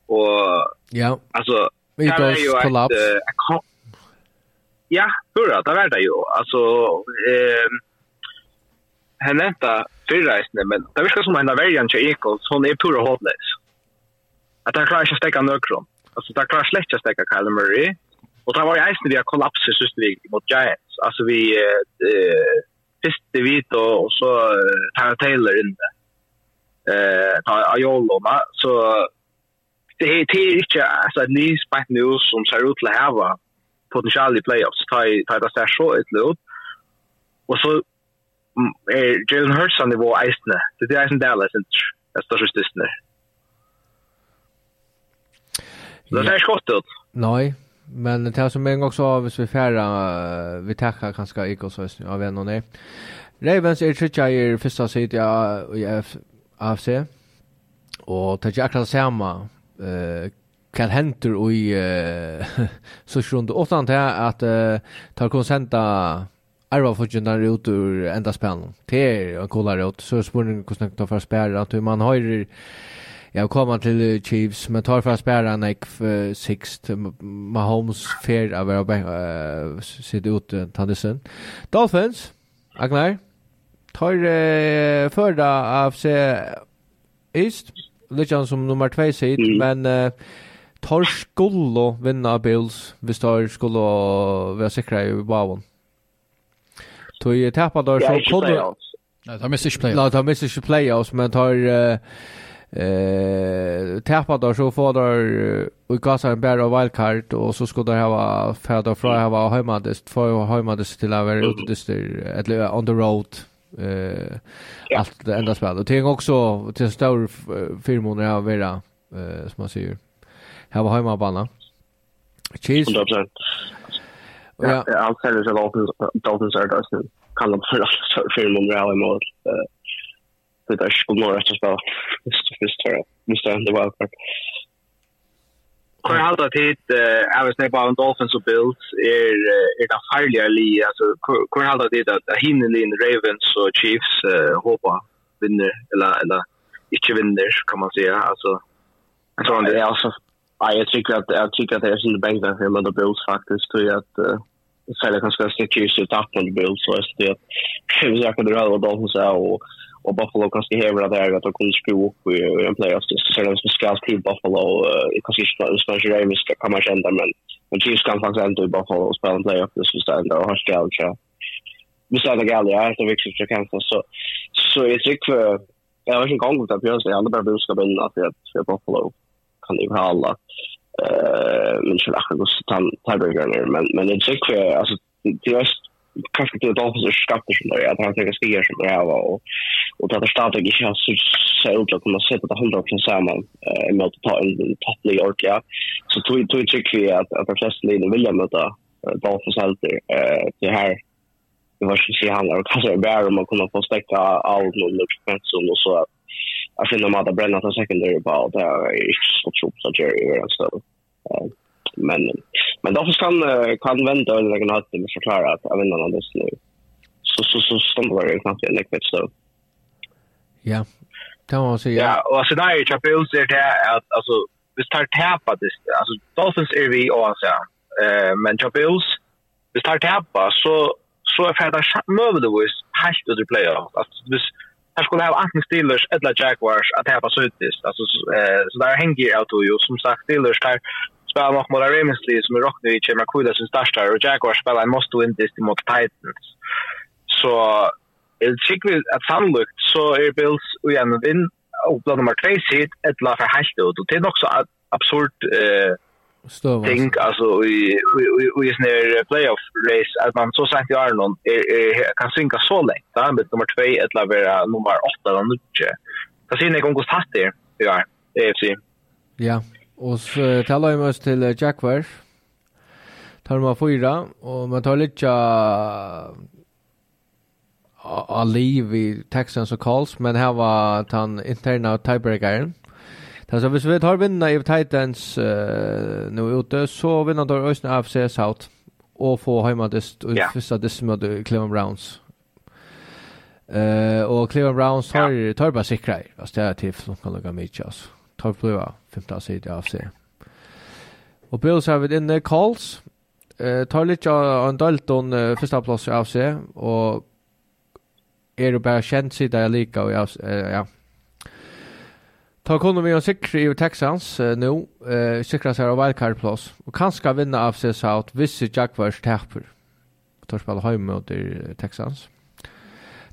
og ja. Altså Eagles kollaps. Ja, hurra, det var det jo. Altså eh, han nevnte fyrreisende, men det virker som en av verjan til Eagles, hon er pura hotless. At han klarer ikke å stekke nøkron alltså där klarar släcka stäcka Kyle Murray. Och där var ju isen vi har kollapsat just vi mot Giants. Alltså vi eh först det vit och så Tyler Taylor inne eh ta Ayolo ma så det är det är inte alltså en ny spike nu som ser ut att ha potential i playoffs. Ta ta det så så ett lut och så är Jalen Hurts nivå isen det är isen Dallas inte det största stisten Det ser skott ut. Nej, men det här som en gång så har vi färra vi tackar ganska Eagles och så av en och nej. Ravens är tredje i första sidan i AFC. Och det är akkurat samma eh kan händer i så sjunde åttan till att ta konsenta Arva fotjen där ut ur enda spelen. Det är en coolare ut. Så spårning kostnader för spärrar. Man har ju jag kommer till Chiefs men tar för att spela Nick för sixt Mahomes fair av att se ut uh, Tandisen Dolphins Agnar tar uh, förra AFC East lite som nummer 2 sitt mm. men uh, tar skulle vinna Bills vi tar skulle vara säkra i Bavon. Tog ju tappade så kunde Nej, de missar inte playoffs. Nej, de missar inte playoffs, men tar eh tappa där så får där och gasar en bär av wildcard och så ska det ha fäder från ha hemma det för hemma det till ute det eller on the road eh allt det enda spel och tänk också till stor förmåner här vara eh som man säger här var hemma bana cheers ja. Allt ser är så dolphins är där så kan de för förmåner här i mål. Eh det där skulle nog rätt att spela först för just det var för Kvar halda tid eh Avs Nepal Dolphins och Bills. Är är det farliga li alltså kvar halda tid att hinner in Ravens och Chiefs hoppa vinner eller eller inte vinner kan man säga. Alltså jag tror det är alltså Ja, jag tycker att jag tycker att det är sin bänk där för Mother Bills faktiskt. Tror jag att uh, Sälja kanske ska sticka ut i tappen Bills så är det att jag kan dra över Dolphins och och Buffalo kanske hävdar där att de kunde skruva upp i, i en playoff så det som ska till Buffalo i kanske inte så mycket Ravens kan man känna men men Chiefs kan faktiskt ändå i Buffalo och spela en playoff det sista ändå och har skallt så vi sa det galet ja det är viktigt för Kansas så så jag tycker jag har inte gång att Björn säger andra budskapen att att Buffalo. Kan ju ha alla eh men så där kan tan tiebreaker men men det tycker alltså det är kanske det då så skatter som det att han tänker skriva som det här var och, och att startar inte har så så ut att kunna sätta det hundra procent samman eh, med att ta en topplig i orka. Så tog, tog tycker vi att, att de flesta linjer vill möta eh, Dolphins alltid. Eh, det här det var så att handlar och kanske bär om att kunna få stäcka allt och lukfensen och så att jag finner mig att bränna till secondary på det är inte så trots att Jerry är en stöd. Men, men därför kan, kan vända under en natt och förklara att jag vinner någon nu. Så, så, så stannar det knappt en läckligt så. Ja, kan man säga. Ja, och så där är ju Chapeus är det att alltså, vi tar täpa det. Alltså Dolphins är vi och så Eh, men Chapeus, vi tar täpa så så är färda möjligtvis helt ut i playoff. Alltså, hvis, här skulle ha antingen Steelers eller Jaguars att täpa så ut. Alltså, eh, så där hänger jag till ju som sagt Steelers där spelar nog mot Ramsley som är rocknade i Chema Kuda sin startar och Jaguars spelar en måste win this mot Titans. Så jag tycker att sannolikt så är Bills och en vinn och bland nummer 3 sit ett lag för helt ut och det är också absurd eh Stöva. Tänk alltså i i i snär playoff race att man så sagt i Arnon kan synka så länge. Där med nummer 2 ett lavera nummer 8 eller 9. Kan se när Kongos hatt det. Ja, AFC. Ja. Og så talar vi oss til Jackvar. Tar man fyra, og man tar litt av liv i Texans og Calls, men her var den interna tiebreakeren. Det så hvis vi tar vinna i Titans uh, nå ute, så vinner då Øystein AFC South og få heimadist og yeah. første dist mot Cleveland Browns. Uh, og Cleveland Browns tar, yeah. tar bare sikra i, altså det er til flunkan og gamitja, altså tar bliva 15 sida av seg. Og Bills har vi inne Calls. Eh, tar litt av en Dalton uh, første plass av seg, og er jo bare kjent sida jeg liker, og jeg, eh, ja. Ta kunde vi en sikre i Texans uh, nu. eh, sikre seg av wildcard-plass, og kanskje vinne av seg South hvis Jaguars taper. Tar spille hjemme mot Texans.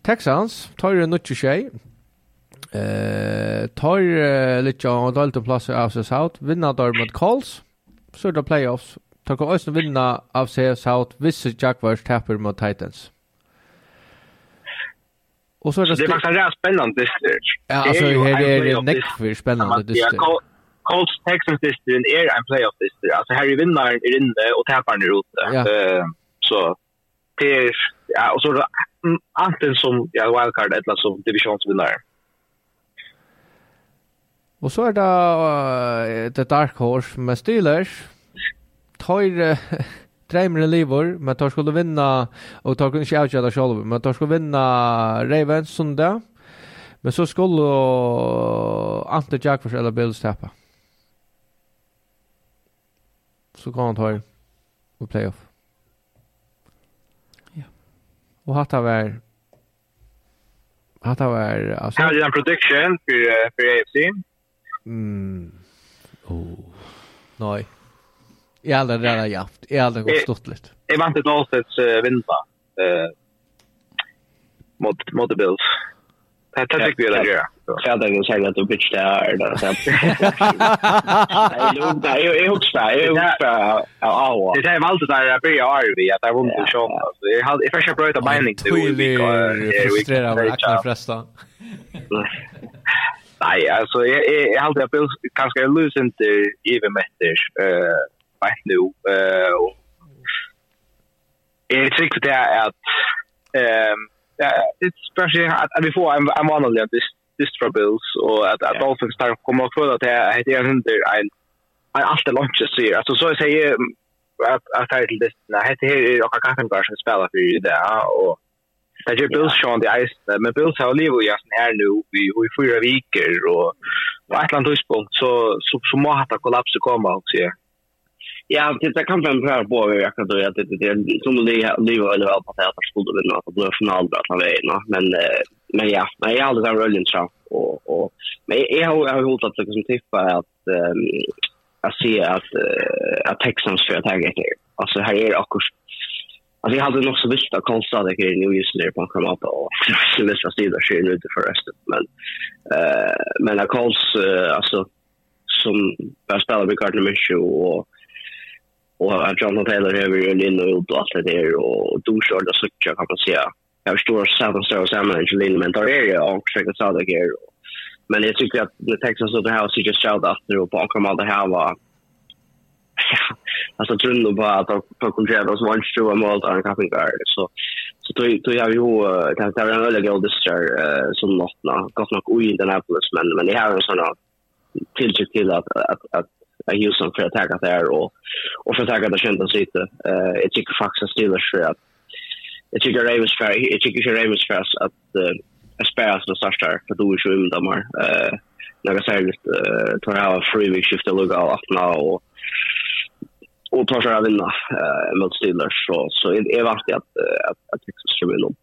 Texans tar jo nødt til Eh, tar uh, lite av Dalton Plus av sig South, vinna där mot Colts. Så det playoffs. Tar kan också vinna av sig South vissa Jaguars tappar mot Titans. Och så är det, så det var rätt spännande distrikt. Ja, alltså här är det näck för spännande distrikt. Colts Texans distrikt är en playoff distrikt. Alltså här är vinnaren är inne och tapparen är ute. Ja. Uh, så det är, ja, och så är det antingen som ja, wildcard eller som divisionsvinnare. Og så er det uh, The Dark Horse med Steelers. Tar uh, Dreimeren lever, men tar skulle vinna, og tar ikke avgjøre selv, men tar skulle vinna Ravens sundag. Men så skulle uh, Ante Jackfors eller Bills tappa. Så kan han ta i playoff. Ja. Og hatt av er Hatt av er, altså... Her er en prediction for, for AFC. Mm. Oh. Nej. Jag har aldrig redan haft. Jag har aldrig gått stått lite. Jag vann ett uh, vinna. Eh, mot, mot the Bills. Det här tycker vi att göra. Jag tänkte säga att du bitch det här. Jag huxar, jag huxar. Det här var alltid där jag började arvi, att jag var inte sån. Jag får köpa ut av binding till olika. Jag är frustrerad av att jag Nej, alltså jag jag hade jag Bills kanske jag lös inte even med det eh vet nu eh och jag tycker det är att ehm ja, it's at att vi får en en vanlig av dist fra for Bills och at, att Dolphins tar kommer att få at det heter en under en en allt lunch så sier. alltså så jeg säger att att title det nej det är och kan kan kanske spela för det och Det gör Bills Sean the Ice men Bills har lever ju sen här nu vi i fyra veckor och på ett land tidspunkt så så så må hata kollapsa komma också. Ja, det kan vem pröva på jag kan då att det är som det lever eller väl på att det skulle vinna att bli final där att vinna men men ja, men jag har aldrig varit rullen så och och men jag har jag har hållit att liksom tippa att att se att att Texans för att jag det. Alltså här är akkurat Alltså jag hade nog så visst att konsta det är nu just när på komma upp och så missar sig där skön ut för resten. Men eh men jag kalls alltså som jag spelar med Gardner Mitchell och och att John Taylor över ju in och ut och allt det där och då körde så jag kan man säga jag förstår samma stora sammanhang i linjen men där är jag och försöker säga det här. Men jag tycker att det Texas och det här så just shout out nu på komma det här var alltså tror på att på kontrakt och så vart ju en mål där kappen guard så så då då jag ju kan ta en öle gold this year som nåtna gott nog i den här plus men men det har en sån tilltryck till att att att att Houston för att attacka där och och för att attacka där kända sitt eh jag tycker faktiskt att Steelers för att jag tycker Ravens för jag tycker Ravens för att att spela så största för då är ju dem där eh några särskilt tar jag free week att lugga och att och och tar sig att vinna eh, mot Steelers. Så, så det är viktigt att, att, att Texas kommer inom.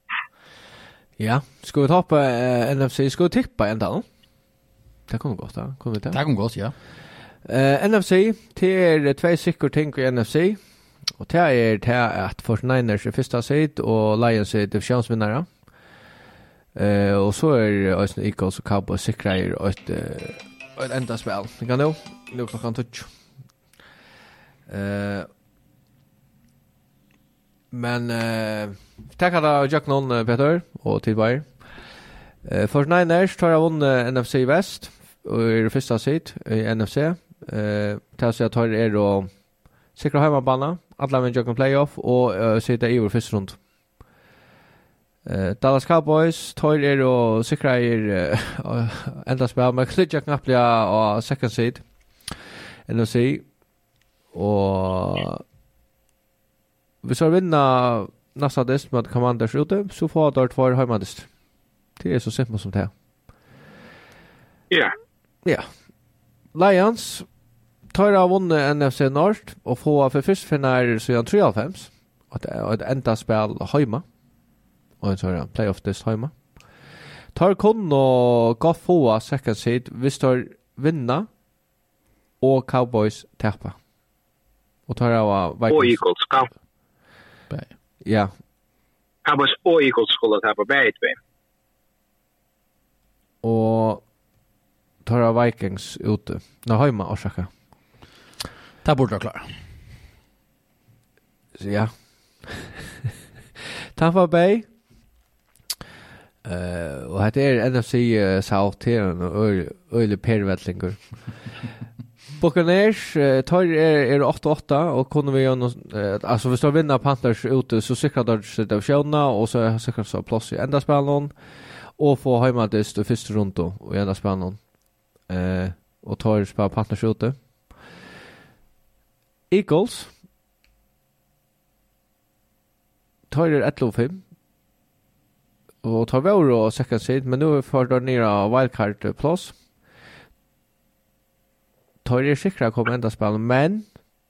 Ja, ska vi ta på eh, NFC? Ska vi tippa en dag? Det kommer gott, ja. Kommer det? Det kommer gott, ja. Eh, NFC, det är två sikker ting i NFC. Och det är det att 49ers är första seed och Lions är divisionsvinnare. Eh, och så är Eagles och Cowboys sikrar ett, ett enda spel. Det kan du. Nu klockan 12. Eh men eh tackar då Jack någon Peter och till var. Eh för Niners tar jag vunnit NFC West och är det första sitt i NFC. Eh tar så jag tar er då säkra hemmabana, alla med Jack playoff och uh, sitta i vår första rund. Eh Dallas Cowboys tar er då säkra er ända spel med Jack Knaplia och second seed. NFC Og hvis vi vinner nästa dist med Commanders ute så får jag två hemmadist. Det är så simpelt som det är. Ja. Ja. Lions tar av vunnet NFC North og får for først finner siden 93 at det er et enda spill heima og en sånn playoff dist heima tar kun og gav få second seed hvis tar vinna og Cowboys tappa Og tar av Vikings. Og Eagles, ja. Ja. Cowboys og Eagles skulle ta på berget vi. Og tar av Vikings ute. Nå har ju man orsaka. Det borde vara klar. Så ja. Tampa Bay. Eh, uh, och här är NFC South här och öle pervettlingar. Buccaneers eh, tar er, er 8-8 og kunne vi göra något, altså hvis de vinner Panthers ute så säkrar de sig av Sjona och så säkrar så plass i enda spelaren og få hemma det stå första runt då enda spelaren eh, og tar spela Panthers ute Eagles. Tar er 11-5 og tar vi og second seed men nu får de nere wildcard plus tar er sikra kom enda spall, men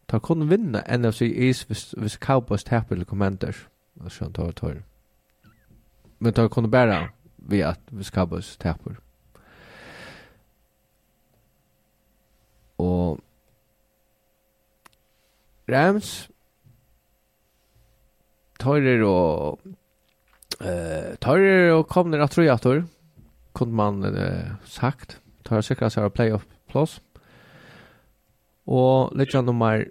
tar kun vinna NFC East hvis, hvis Cowboys tappar eller Commanders. Så tar tar. Men tar kun bara vi at hvis Cowboys tappar. Og Rams tar er og eh tar er och kommer att tror jag tror kunde man eh, sagt tar säkert så här playoff plus. Og litt av nummer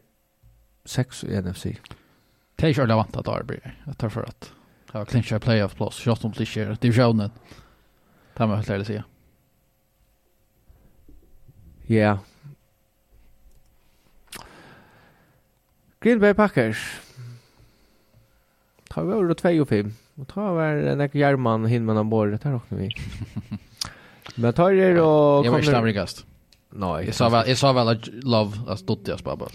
6 i NFC. Det er ikke alle vant at Darby, etter for at det var klinsjer playoff-plass, kjøtt om klinsjer, divisjonen. Det må jeg helt ærlig si. Ja. Green Bay Packers. Ta vi over 2 og 5. Og ta var en ekk hjermann hinman av Det der råkner vi. Men tar er og kommer... Jeg var ikke amerikast. Nej. Jag sa väl jag sa väl att love att stod jag spabba.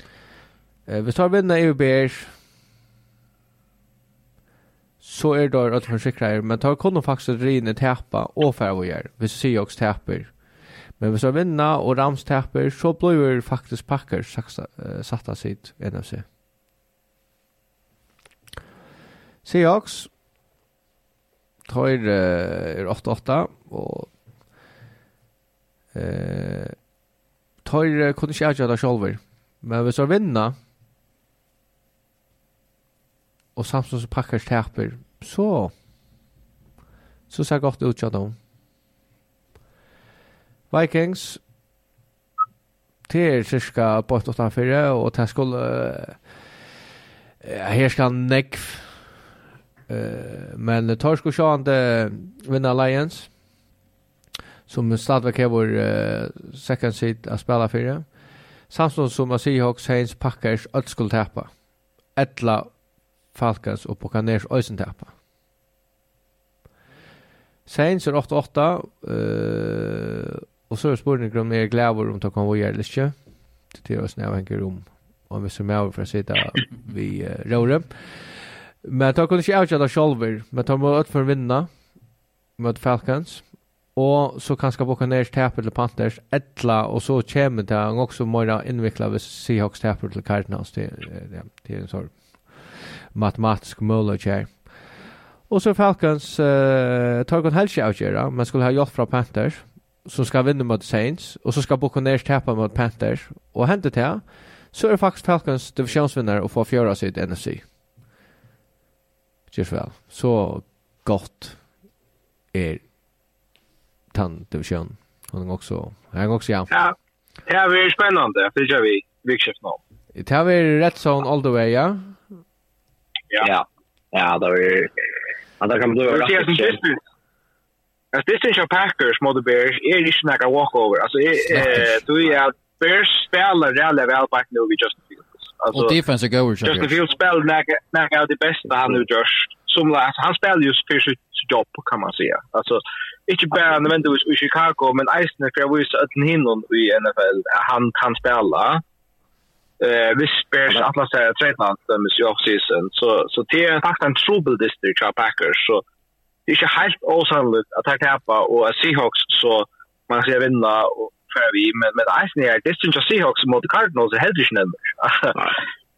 Eh vi tar vinna i Bears. Så är det att han skickar men tar kunde faktiskt rinna täppa och för gör. Vi ser också täpper. Men vi ska vinna och Rams täpper så blir faktiskt Packers saxa, uh, satta sitt NFC. Seahawks tar uh, er 8-8 och eh tar kunde inte jag det själv. Men vi så vinna. Och Samsung så packar täpper. Så. Så ser gott ut jag då. Vikings Det er cirka på 8-4, og det skulle... Uh, her skal nekv. Uh, men tar skulle sjå han det vinna Alliance som stadigvæk har vår uh, second seed å spille for det. Samtidig som man Seahawks Hawks, Haynes, Packers, alt skulle tappa. Etla, Falcons og Buccaneers øysen tappa. Saints er 8-8, uh, og så er spørningen om jeg er glad om det kan være eller ikke. Det er også nærmere om om vi ser med over for å sitte vi uh, råre. Men det kunne ikke avgjøre det selv, men det må ut for å vinne mot Falcons, og så kanskje Buccaneers taper til Panthers etla og så kommer det han også mora innvikla hvis Seahawks taper til Cardinals det, det, det er en sånn matematisk mulighet her. Og så Falcons uh, tar han helst avgjøre men skulle ha hjelp fra Panthers som skal vinne mot Saints og så skal Buccaneers tape mot Panthers. Og hente til så er faktisk Falcons divisjonsvinner og få fjøra sitt NFC Just vel. Så godt er tan division. Han också. Han också ja. Ja. Det är spännande. Det gör vi vikskift nu. Det har vi rätt sån all the way, ja. Ja. Ja, ja det är Ja, det kan bli rätt. Jag stitchen jag Packers mot Bears är ju snack a walkover. Alltså eh du är Bears spelar jävla väl back nu Justin Fields. Alltså och defense går ju. Just Justin Fields spell näka näka det bästa han nu Josh. Som last han spelar ju för jobb kan man säga. Alltså inte bara nödvändigtvis i Chicago men Eisner för jag visste att hinnon i NFL han kan spela. Eh vi Bears, att man säger dem i off season så så det är faktiskt en trouble district av Packers så det är inte helt osannolikt att han tappar och Seahawks så man ska vinna och för vi men men Eisner är det av Seahawks mot Cardinals är helt inte nämnt.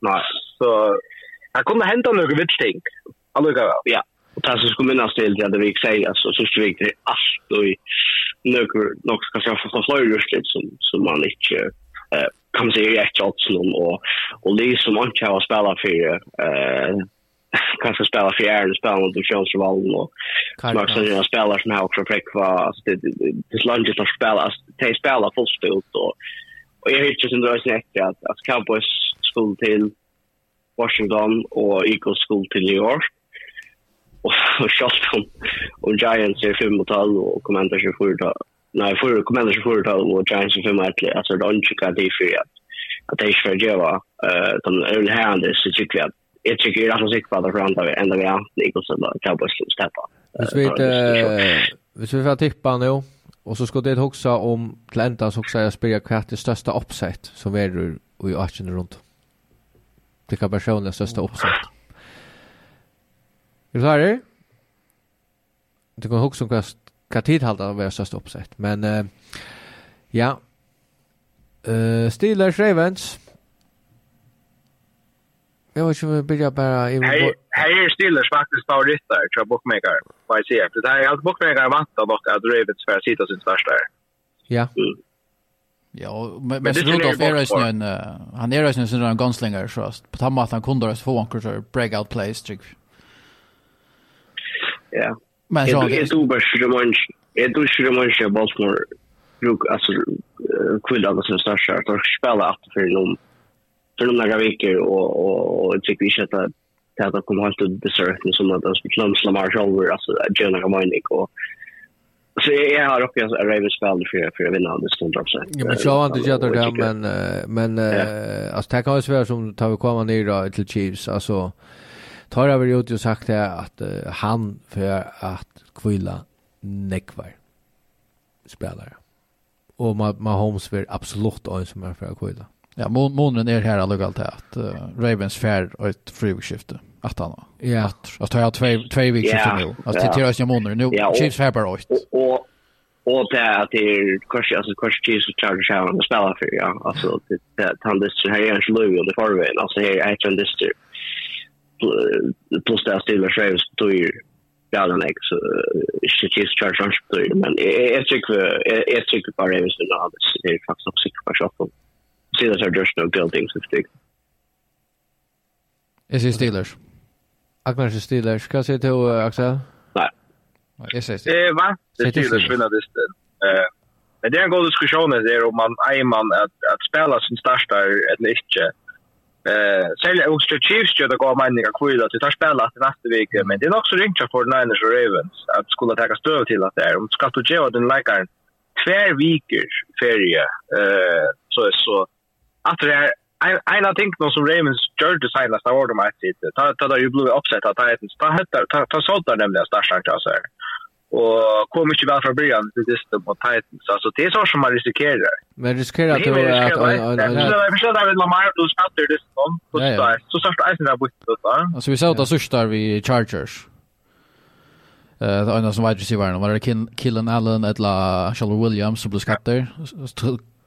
Nej. Så Det kunde hända några vitsting. Alltså ja. Och det som skulle minnas till det hade vi säger så så skulle vi inte allt och några nog ska jag få flöjor just som som man inte eh kan se i ett allt någon och och det som man kan spela för eh kanske spela för är spela mot Kjellsvallen och Max som jag spelar som har också präkva alltså det det långt att spela spelar det spelar fullstort och och jag hittar sen då snäckt att att Cowboys skulle till Washington och Eagles skulle till New York och Charlton och Giants är 5 mot 12 och Commanders Commander 24 nej för Commanders Commander 24 och Giants är 5 mot och alltså det är inte kan det för att att det är ska göra eh de öl här det så tycker jag jag tycker det är alltså sikt på att runda vi ända vi är Eagles och Cowboys skulle steppa. Hvis vi hvis vi får tippa nu och så ska det också om Atlanta också jag spelar kvart det största uppsätt som är i 18 runt. Det kan personligen största uppsätt. Är du klar? Du kan också om hva, hva tid halda var största oppsett. Men uh, ja, uh, Steelers Ravens. Jag vet inte om vi byrja bare... Hej, hej är Steelers faktiskt favoritter tror jag, bookmaker, Vad jag säger. För det här är allt bookmaker vant av nok at Ravens för att sitta sin største. Ja. Mm. Ja, men, men men Rudolf är ju en han är ju en sån där gunslinger så på samma att han kunde få anchor så breakout plays typ. Ja. Men så det är du bara Shimon, är du Shimon i Baltimore. Bruk alltså kvilla vad som störst att spela att för någon för några veckor och och och tycker vi att att att komma helt ut desert och sånt där som slums Lamar Shower alltså Jenna Romanik och Så jag har också en Ravens spel för för att vinna det stund också. Ja, men så han det gör det men men alltså det kan ju vara som tar vi komma ner då till Chiefs alltså tar över ut sagt det att uh, han för att kvilla nekvar spelare. Och Ma Mahomes för absolut en som är för att kvilla. Ja, mån månen är här alltså allt att uh, Ravens fair och ett friskifte att han. Ja. Att att ta två två veckor för nu. Alltså till deras månader nu. Chiefs fair bara åt. Och och det att det är kurs alltså kurs Chiefs och Chargers har att spelare för ja. Alltså det han det här är ju Louis och det förvägen. Alltså här är Chargers plus det här stilen själv så tog ju gärna nek så shit charge han tog ju men jag tycker jag tycker bara det är det är faktiskt också på shoppen Steelers are just no good things to stick Är det Steelers? Agnes är Steelers. Ska se till Axel? Nej. Jag säger Steelers. Eh va? Det Steelers vinner det. Eh Men det är en god diskussion det är om man är man att att spela sin största eller inte. Eh, sälja också Chiefs ju det går man inte kvar att ta spela till nästa vecka, men det är också ringt för Niners och Ravens att skulle ta stöd till att det är Om ska du ge den likar tvär veckor ferie. Eh, så så att det är en av ting som Ravens gör det senaste året ordet med sitt. Ta ta där ju blivit upset att Titans. Ta ta ta sålt där nämligen starkt alltså. Eh, och kom inte väl från början till distan på Titans. Alltså det är så som man riskerar. Men riskerar att... Jag förstår att det är Lamar plus Patter distan. Så störst är det där Alltså vi sa att det störst där vid Chargers. Eh uh, annars som wide receiver nu var det Killen Allen eller Charles Williams som blev skatter.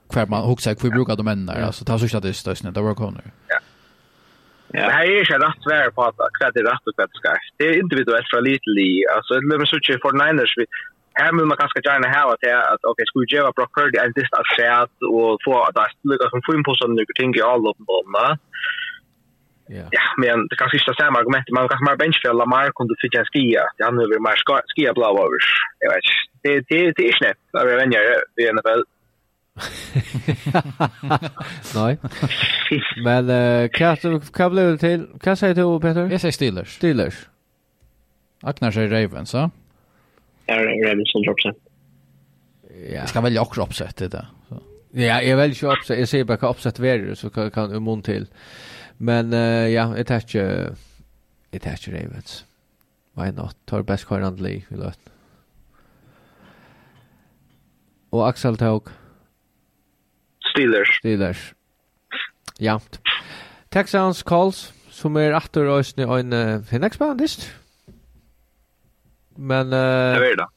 Kvar man hooks här kvar brukar de män där. Alltså ta så att det är stösnet. Det var kommer. Ja. Men här är inte rätt svär på att kvart är rätt och kvart ska. Det är individuellt från lite li. Alltså det blir så för Niners vi här vill man ganska gärna ha att här att okej skulle ge Brock Purdy en dist att skärt och få att det lukar som få in på sån några ting i all upp på va. Ja. Ja, men det kanske inte samma argument man kanske mer bench för Lamar kunde fick en skia. Det han över mer skia blå över. Jag vet. Det det det är snett. Jag vet inte. Det är en Nej. Men eh uh, vad blev det till? Vad säger du Peter? Jag säger Steelers. Steelers. Agnar säger Ravens, så. Ja, Ravens som droppar. Ja. Jag ska välja också uppsätt det där. Så. Ja, jag väljer ju uppsätt. Jag ser bara uppsätt värre så kan kan um mun till. Men uh, ja, det är ju det är ju Ravens. Why not? Tar bäst kvar andlig i låt. Och Axel tog. Steelers. Steelers. Ja. Texans Colts som er atter øsne en Phoenix Bandist. Men eh uh, det.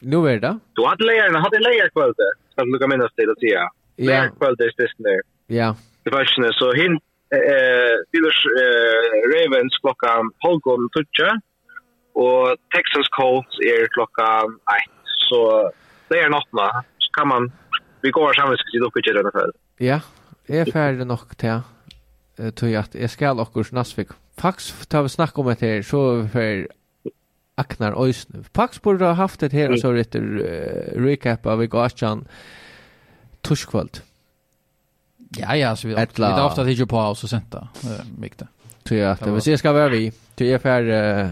Nu är det. Du hade lejer, hade lejer kväll där. Som du kan minnas till att säga. Ja. Kväll där det snö. Ja. Det var snö så hin eh Steelers eh Ravens klockan halvgården tutcha och Texans Colts är klockan 1. Så det är nattna. Så kan man vi går sammen ska sitta och köra den här. Ja, jeg er ferdig nok til till tog at jeg skal också nasvik. Fax tar vi snack om det här så för Aknar Ösn. Fax burde ha haft det här så lite recap av Gachan Tuskvalt. Ja, ja, så vi har ofta tid på oss och senta. Viktigt. tror jag att vi ska vara vi. Eh, till ungefär uh,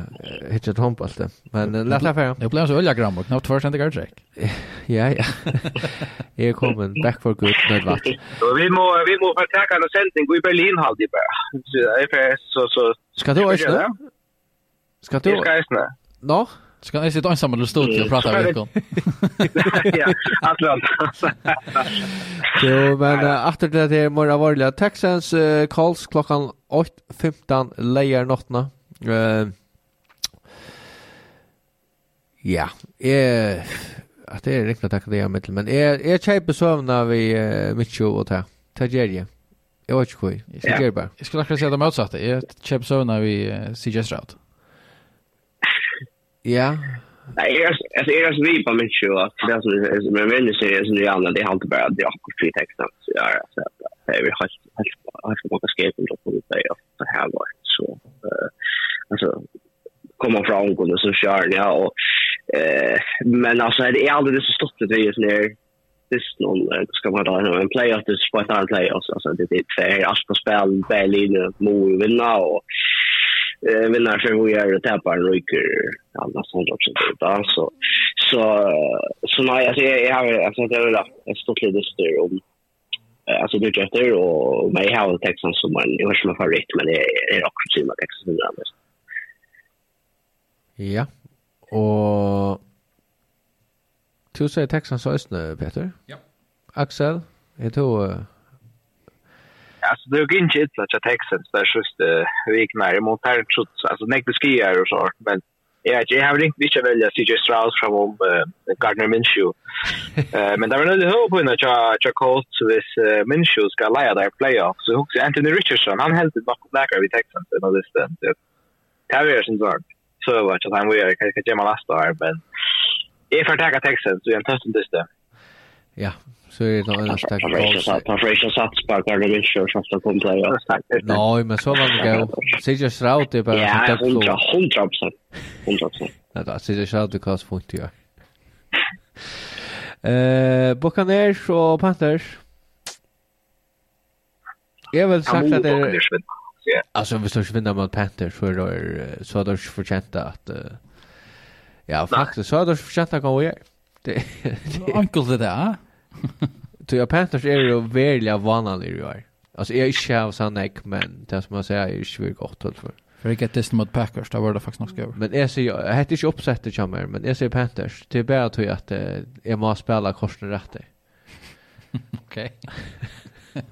hittat håndbollen. Men uh, lätt affär. Nu blev så olja grammar knappt för sent igår Ja ja. Jag kommer back for good med vart. Vi må vi må förtäcka en sändning i Berlin halt i bara. Så så Ska du också? Ska du? Ska jag snä? Nå? Ska ni sitta ensamma i studion och prata med Ekon? Ja, Jo, men efter det här morgon varliga Texans uh, calls klockan 8.15 lejer nattna. Uh, ja, eh, att det är riktigt tack det jag med men är är tjejpe sövna vi uh, Mitcho och ta. Tageria. Jag vet inte hur. Jag ska bara. Jag skulle kunna säga det motsatta. Jag Är tjejpe sövna vi CJ Stroud. Ja. Nej, alltså är det vi på mig ju att det som men vill ju säga som det andra det har inte bara det har kort fri texten så ja så det är väl helt helt helt på escape då på det där så här var så eh alltså komma från och så kör ja och eh men alltså det är aldrig så stort det är ju när sist någon ska man ha en playoff det är på ett annat playoff alltså det är fair allt på spel Berlin må vinna och eh vill när sen vi är tappar ryker alla sånt också då så så så nej alltså jag har alltså det är väl ett stort lite styr om alltså det efter och mig har Texas som man jag har som favorit men det är också som Texas som är. Ja. Och Du säger Texans östnö, Peter? Ja. Axel, är du alltså det gick inte ett slags Texans där just eh vik när mot här trots alltså nek beskier och så men Ja, jag har inte visst välja CJ Stroud från om Gardner Minshew. Eh men där var det hopp på när jag jag Colts vis Minshew ska lära där playoff. Så hooks Anthony Richardson, han helt ett bakom läkare vid Texans i den listan. Det är ju sånt. Så vad jag han vill kanske gemma last där men If I take a Texans, vi har testat det. Ja, så är det en annan stack också. Preparation sats på där det vill köra så att komma play och stack. Nej, men så var det gå. Sitter Stroud det bara att ta på. Ja, 100 100%. 100%. Nej, det sitter Stroud det kast funkt ju. Eh, Buccaneers och Panthers. Jag vill sagt att det är Alltså om vi står vinner mot Panthers så är det så har de förtjänat att ja faktiskt så har de förtjänat att gå och göra. Det enkelt det där. Så jag Panthers är ju väldigt vanliga i år. Alltså jag är inte av sån här men det som jag säger är ju väldigt gott för. För jag gett det mot Packers, det var det faktiskt nog över. Men jag ser, jag heter inte uppsätt det kommer, men jag ser Panthers. Det är bara att jag, att jag måste spela korsen rätt. Okej.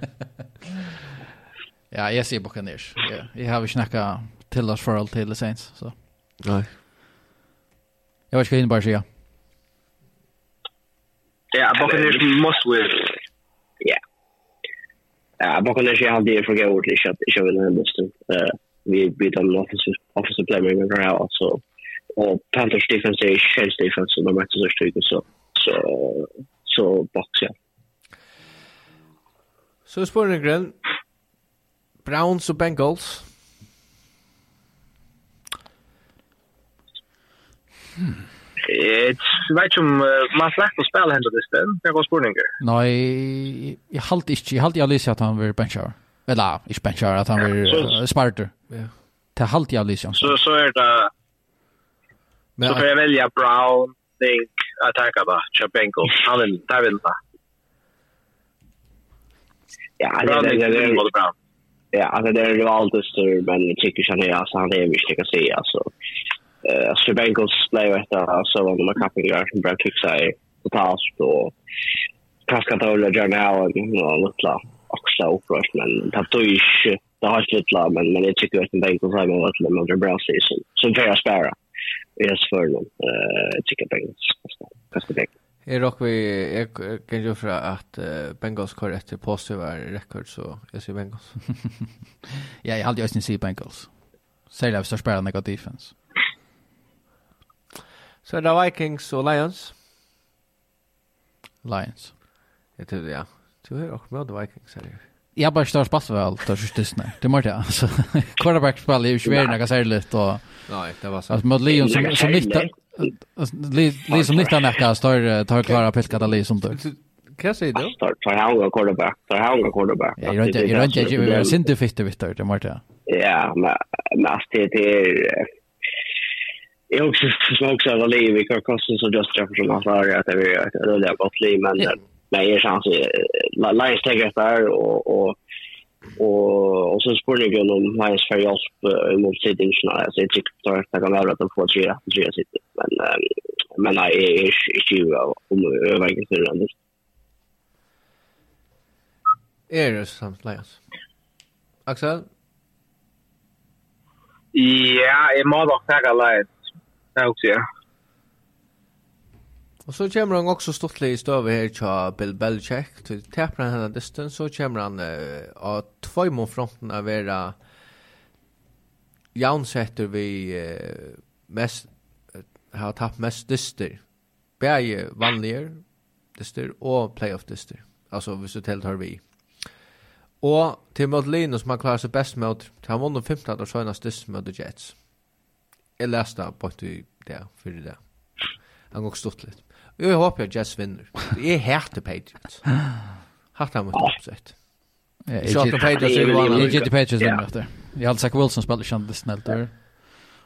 Ja, jag ser Buccaneers. Ja, jag har ju snackat till oss för allt till Saints. Så. Nej. Jag vet inte vad jag bara säga. Ja, Buccaneers must win. Ja. Ja, Buccaneers är aldrig för gott i shot i showen den bästa. Eh vi vi de offensive offensive play med den här alltså. Och Panthers defense är Shells defense och de matchar så stryker så så så box ja. Så spåren grill. Browns och Bengals. Hmm. Eh, vet eh, ikke om man slett å spille hendet i sted. Det var spurninger. Nei, jeg halte ikke. Jeg halte jeg lyser at han vil benchar. Eller, ikke benchar, at han vil uh, eh, sparter. Ja. Det halte jeg lyser. Så, så er det... Så får jeg välja Brown, Dink, attacka da, Chapenko. Han vill, där vill det. Ja, det det det det mot Brown. Ja, det är det alltid större men tycker jag alltså han är ju inte kan se alltså. eh Sir Bengals blev ett av så sådana med kappningar som blev fixa i totalt och kaskatorer och journalen och lite också upprört men det tog inte det har inte lite men, men jag tycker att Bengals har varit lite under bra season. Som får jag spara i för dem eh jag tycker Bengals kastar det Jag rock vi jeg kan ju för att Bengals kör etter positive rekord så jeg sier Bengals. ja, jag hade ju inte sett Bengals. Särskilt av största spelarna negativ defense. Så er det Vikings og Lions. Lions. Jeg tror det, ja. Du er også med Vikings her. Jeg har bare større spass vel, det er sørst Det måtte jeg, altså. Quarterback-spill er jo ikke veldig noe særlig, og... Nei, det var sånn. Mot Lions som, som nytta... Lions som nytta nekka større, tar klara pilka til Lions som du. Hva sier du? Tar hanga quarterback, tar hanga quarterback. Jeg rønte ikke, jeg rønte ikke, vi er sintefitte, Victor, det måtte jeg. Ja, men, men, det er jag också som också var liv i Kirkosten så just därför som han sa att det är ett rulliga gott liv men yeah. men er chans Lions Tigers där och och och och så spår jag om Lions för hjälp mot sitt internationella så jag tycker tar det kan vara att får tre tre sitt men men nej är ju om övervägen till den. Er det samt Lions? Axel? Ja, jeg må nok takke Lions det också ja. Och så kommer han också stortlig i stövet här till Bill Belichick. Till täpper han här distance så kommer han av två mån fronten av era jaunsetter vi mest har tappt mest dyster. Bäge vanligare dyster och playoff dyster. Alltså hvis du tältar vi. Och till mot Lino som han klarar sig bäst mot han vann de 15 och senast dyster mot Jets. Jag läste på att det för det. Han går stort lite. Jag hoppas jag Jazz vinner. Det är Patriots. Hart han mot uppsätt. Jag tror Patriots är vanliga. Jag tror Patriots vinner efter. Jag hade Zach Wilson spelar känd snällt där.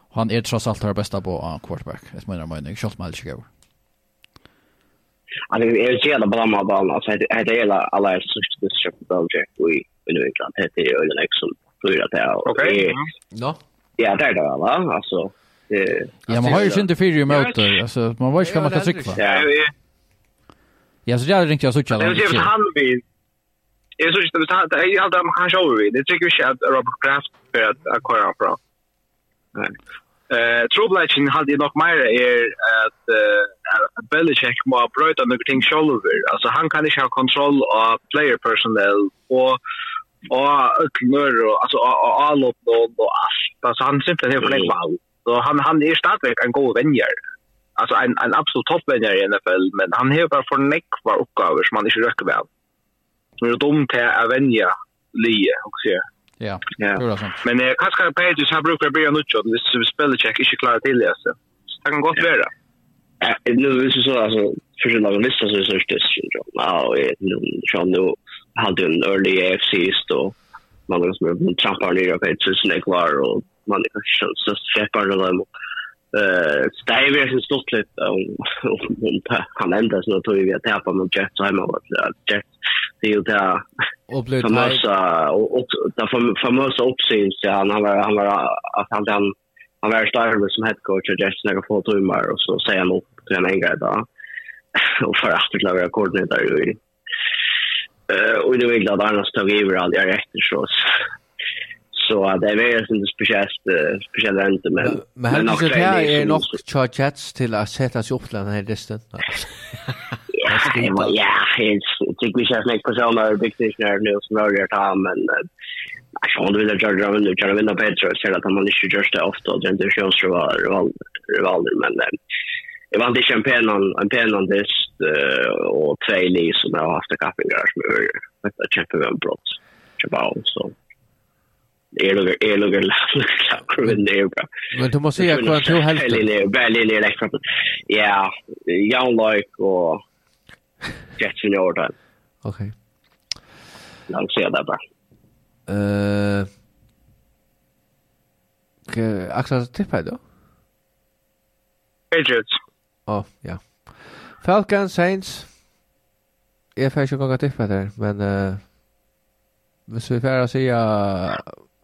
Och han är trots allt har bästa på quarterback. Det menar man inte. Schultz Malch går. Alltså det är ju jävla bra med bollen. Alltså det är hela alla är så stort på Belgium. Vi vill inte att det är ölen exon. Tror jag det är. Okej. Ja, det är det va. Alltså det Ja, man har ju inte fyra i möter. Alltså man var ju ska man kan cykla. Ja, Ja, så jag tänkte jag så cykla. Jag ser att han vill. Jag så just det här jag hade han show vi. Det tycker jag att Robert Kraft för att köra fram. Nej. Eh Troblachen hade ju nog mer är att eh Belichick må bröta några ting shoulder. Alltså han kan inte ha kontroll av player personnel och och öllnör och alltså all upp och allt. Alltså han simpelthen är för länge Så han, han är stadigt en god vänjer. Alltså en, en absolut toppvänjer i NFL, men han har bara för näck var uppgifter som han inte röker med. Som är dumt att vänja lie, också. Ja, ja. det sant. Men eh, kanske Patriots har brukar bli en utchot, hvis vi spelar check, inte klarar till det. Så. Det kan gott vara. Ja, nu visst så alltså för några listor så är det just Ja, nu så nu hade en early AFC då. Man liksom trampar ner på ett så snägg var och man är kanske så släpper det dem. Eh, det är ju så stort lite om han ända så tror vi att tappa mot Jets hemma vad Jets det är ju det och blev famosa och där famosa uppsyns han var han var att han han, han var starkare som head coach och Jets några få timmar och så säger han upp till en grej då och för att klara rekordnet där ju Eh och det är väl glad annars tar vi över all jag rätt så Så det är väl inte speciellt speciellt inte men men han är det här är nog chargets till att sätta sig upp den här resten. Ja, det var ja, jag tycker vi ska snacka på såna överblickningar nu som rör det här men Jag tror inte vill där jag vill nu köra vinna bättre så att man inte görs det ofta och det inte känns så var rivaler men jag vann inte en pennan en pennan dist och två li som jag har haft kappingar som är ett kämpe med brott. Chabao så är lugg är lugg lugg men det är bra men du måste säga kvar två hälfter eller väldigt lite extra ja jag like och Jets in order okej låt se det bara eh Ke aksa tippa då? Patriots. Oh, ja. Falcons Saints. Jag får ju gå tippa där, men eh hvis vi får säga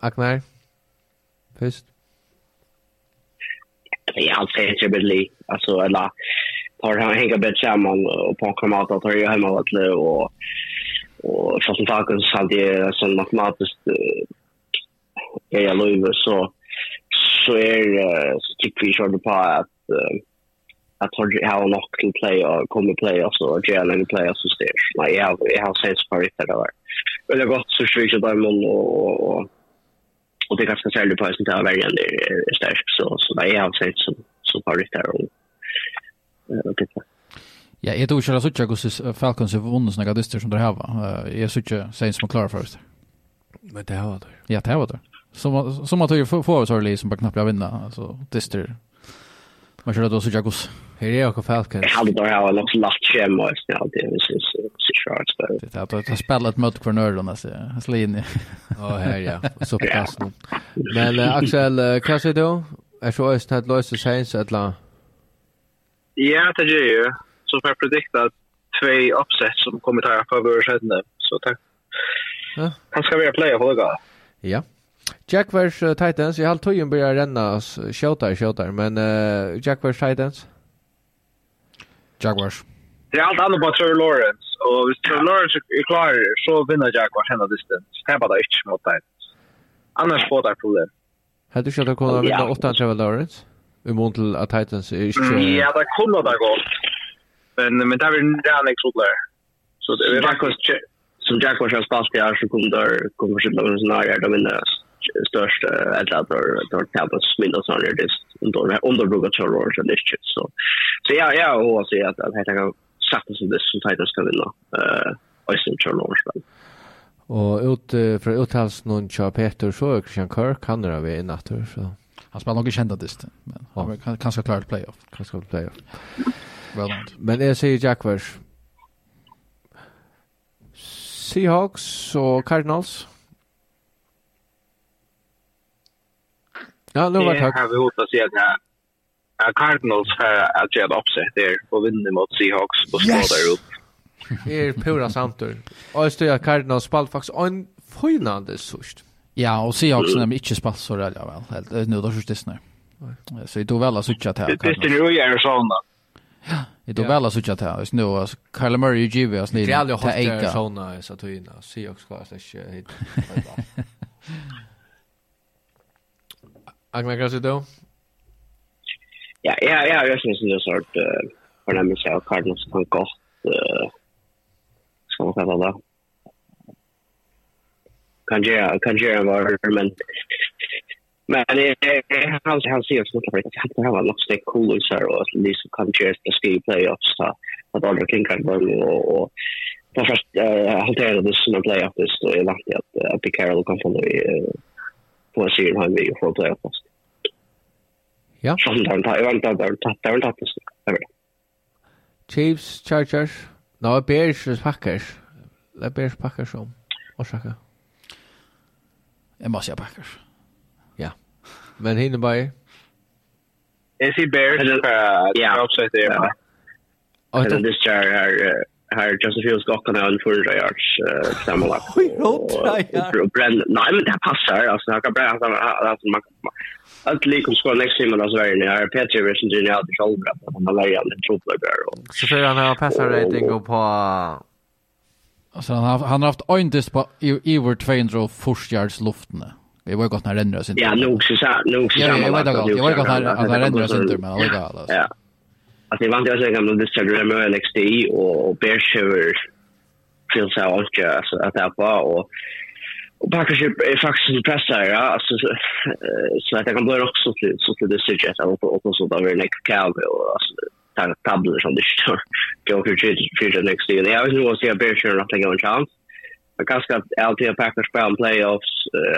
Agnar? Först? Jag har alltid inte blivit Alltså, eller tar han hänga bättre samman och på kamat att jag hemma vart det och och så som taket så hade jag sån matematiskt är jag löv så så är så tycker vi körde på att att har har nog till play och kommer play och så gärna en play så styr. Nej, jag har jag har sett för det där. Eller gott så sjukt där mål och och det är ganska sällan på att här vägen det är starkt så så det är alltså som som har det där och det Ja, jag tror att jag skulle Falcons har vunnit såna dyster som det här var. Jag skulle säga som klara först. Men det här var det. Ja, det här var det. Som, som att jag får så det som bara knappt jag vinna. Alltså, dyster. Man kör då så jag Här är jag och Falcons. Jag hade då ha något lätt schema. Jag hade det, precis short där. Det har att spela ett mot cornören alltså. Han slår in. Ja, här ja. Så pass. kassen. Men Axel, vad säger du? Är så öst att lösa sig så att la. Ja, det gör ju. Så för predikta två uppsätt som kommer ta på vår sida. Så tack. Ja. Han ska vara player för det. Ja. Jack vs Titans, jag har tagit börja renna skjuta skjuta, men uh, Jack vs Titans. Jaguars. Det är allt annat på Trevor Lawrence. Og hvis Trevor Lawrence er klar, så vinner Jack hva henne distance. Her bare ikke mot deg. Annars får det problem. Har du ikke at det kunne vinne 8 Trevor Lawrence? Umont til at Titans er ikke... Ja, det kunne det gått. Men, men det er en rannig solder. Så det er faktisk som Jack var kjent spalt i her, så kunne det kunne forsiktig noen scenarier til å vinne störst eller att det har tappat mindre snarare det under under Roger Charles eller så. Så ja, ja, och så att att det kan sätta sig det som Titans skal vinna eh Eisen Charlotte Och ut för uttals någon Char Peter så Christian Kirk han är vi i natten så han spelar nog kända dist men han kan kanske klara playoff. Kanske playoff. Well done. Men jag säger Jaguars Seahawks och Cardinals. Ja, nu var det tack. Jag har hotat sig att Cardinals har att göra ett uppsätt där och vinner mot Seahawks och på yes! där upp. Det är pura santur. Och så är Cardinals spalt faktiskt en fynande sust. Ja, och Seahawks är inte spalt så där väl. Helt nu då just det snär. Så det är väl så tjata här. Det är ju i Arizona. Ja, det är väl att så till. Just Nu alltså Kyle Murray och Jimmy alltså ni. Det är ju hot Arizona så att inna Seahawks klass det är hit. Agna kanske då? ja, ja, ja, jag syns det er sort uh, fornemmelse av Cardinals kan gott eh skal man kalla det. Kan gjøre, kan gjøre vara men men det han han ser så mycket att Han har något så cool ut så och det så kan ju det ska ju playoffs så att alla kan kan vara och och på först hantera det som en playoff det så är lagt att att Carroll kan få det på sig han vill få playoffs. Ja. Sjaldan, det var inte det var inte det var Chiefs, Chargers, no, Bears, Packers. Det är Bears, Packers som orsaka. Jag måste säga Packers. Ja. Men hinner bara Jag ser Bears, ja, jag har också sett det. Och det är här Justin Fields gått kan han för det yards samma och Brand nej men det passar alltså han kan bra alltså man allt lik om skolan nästa då så är det när Peter Wilson Jr i shoulder up han har lejan en tropplögger och så för han har passar rating på alltså han har han har haft en disk på i över 200 first yards luften Det var gott när det ränner oss inte. Ja, nog så nog så. Ja, Jag vet inte, jag vet inte att det ränner oss inte, men det var gott. Ja, att det var inte jag säger gamla discharge med med LXD och Bearshower feels out just att det var och och Packers är faktiskt pressar ja alltså så att jag kan börja också till så till det sig att och och så där like Cal och alltså tar tabler som det står. Går ju till future next year jag vill nog se Bearshower att gå en chans Jag kanske alltid LTA Packers spela en playoffs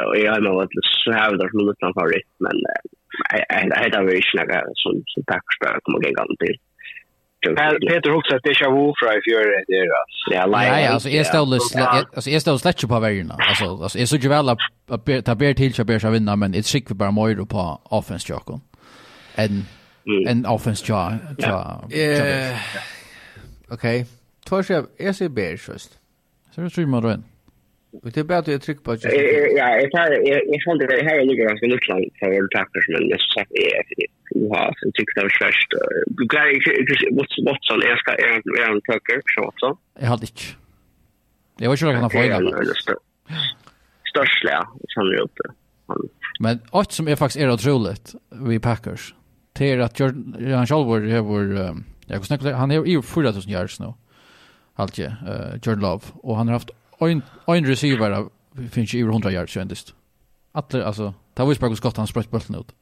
och jag har nog att så här där som lite favorit men det var ikke noe som, som takk for at jeg kom og gikk an til. Peter Hooks att det är ju fra i fjärde där alltså. Ja, nej, alltså är stål alltså är stål släcka på vägen alltså alltså är så ju väl att ta ber till köpa sig vinna men det skick vi bara mer på offense jocken. En en offense jar. Eh Okej. Torsdag är så ber just. Så det tror man då. Och det är bättre att trycka på just det. Ja, jag tar jag fann det här är lite ganska nytt land för en packers men det så är det har så tycker jag först. Du kan what's what's on är ska är är en tucker så också. Jag hade inte. Jag var ju några frågor. Störst ja, som är uppe. Men allt som är faktiskt är otroligt vi Packers. Det är att Jordan Shalward har jag kan snacka han är ju 4000 yards nu. Allt ju Jordan Love och han har haft en, en receiver finns ju över 100 yards kändist. Alla, alltså, det var ju bara skott han spröt bollen ut.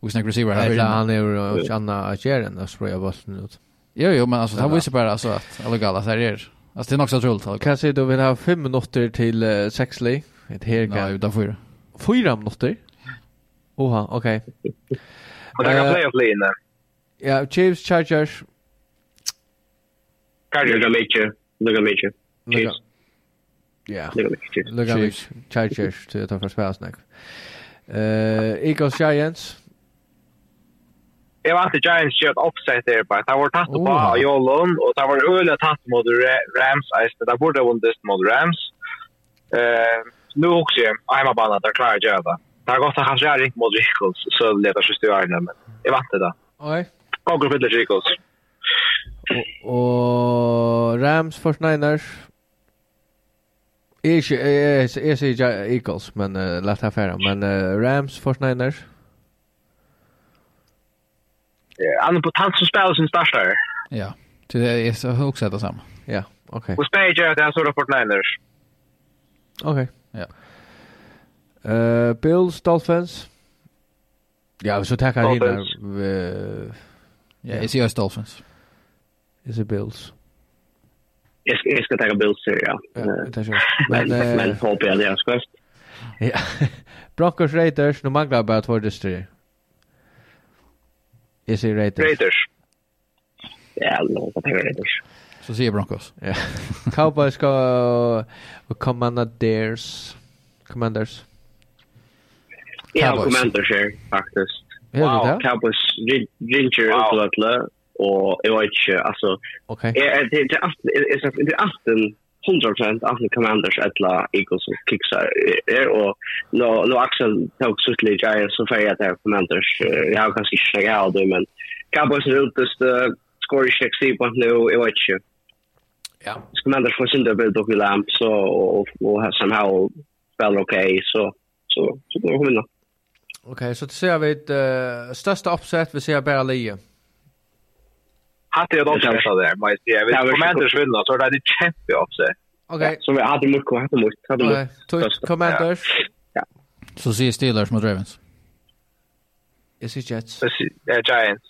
Och snack receiver här. Ja, han är ju Anna Ajeren och spröt bollen ut. Jo, jo, men alltså, det var ju bara alltså, att alla gala så här är. Alltså, det är nog så troligt. Kan jag säga, du vill ha fem minuter till uh, sexley? Ett herga. Nej, utan fyra. Fyra minuter? Oha, okej. Okay. Och det kan playoff linje. Ja, Chiefs, Chargers. Chargers är mycket. Det är mycket. Chiefs. Ja. Lukka Leach. Chargers till att ta för spelsnack. Eh, Eagles Giants. Jag var inte Giants kört offset där på. Det var tatt på Jolon och det var öle tatt mot Rams. Det borde ha vunnit mot Rams. Eh, nu också hemmabana där klarar jag det. Det har gått att han kör inte mot Eagles så letar sig till Ireland men jag vann det där. Oj. Går upp till Eagles. Och Rams för Niners. Ikke, jeg sier ikke Eagles, men uh, lett her færre. Men uh, Rams, 49ers. Fortniners? Han er på tant som spiller sin starter. Ja, til det er også det samme. Ja, ok. Hos meg gjør det en stor Fortniners. Ok. Ja. Uh, Bills, Dolphins? Ja, så takker jeg inn her. Ja, jeg sier Dolphins. Jeg sier Bills. Bills jag ska, jag ska ta bilder ja. ja men men hoppas jag det är skväst. Ja. Broncos Raiders, nu manglar bara två distrikt. Jag säger Raiders. Raiders. Ja, no, jag tänker Raiders. Så säger Broncos. Ja. Cowboys ska och Commanders. Commanders. Ja, Commanders här faktiskt. Wow, Cowboys ginger wow. utlatla och jag vet inte alltså okay. är det det är det är det 100% Anthony Commanders etla Eagles och Kicksar er, og nå, nå Axel tok så lite jag så för att det Commanders jeg har kanskje ikke jag av det men Cowboys er ute så score ikke se på nå, jeg vet ikke. Ja. Commanders får sin døbel och lamp så og, og, og somehow spiller ok, så så så går vi nu. Okej, så det ser vi ett största uppsätt vi ser bara Lee hade jag då så där, men jag vet väl Commanders vinner så där det kämpe upp sig. Okej. Så vi hade mycket hade mycket hade mycket. Commanders. Ja. Så ser Steelers mot Ravens. Jag ser Jets. Ja, Giants.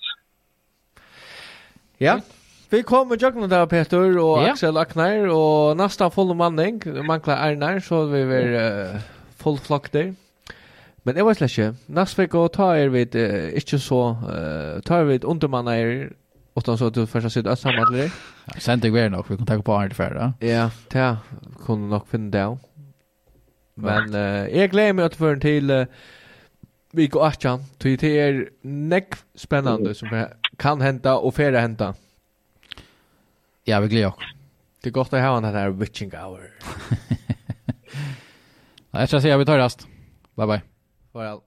Ja. Vi kom med Jörgen där Peter och Axel Aknar och nästa full manning, mankla Arnar så vi var uh, full flock där. Men jag vet inte, nästa vecka å ta er vid, uh, så, uh, ta er vid er utan så att du första sidan samma till dig. Sen det går nog, vi kan ta på Arne för det. Ja, det kunde nog finna det. Men uh, jag glömmer att för en till uh, vi går till det är näck spännande som kan hända och färra hända. Ja, vi glömmer också. Det är gott att ha den här witching hour. Jag ska säga vi tar rast. Bye bye. Farväl.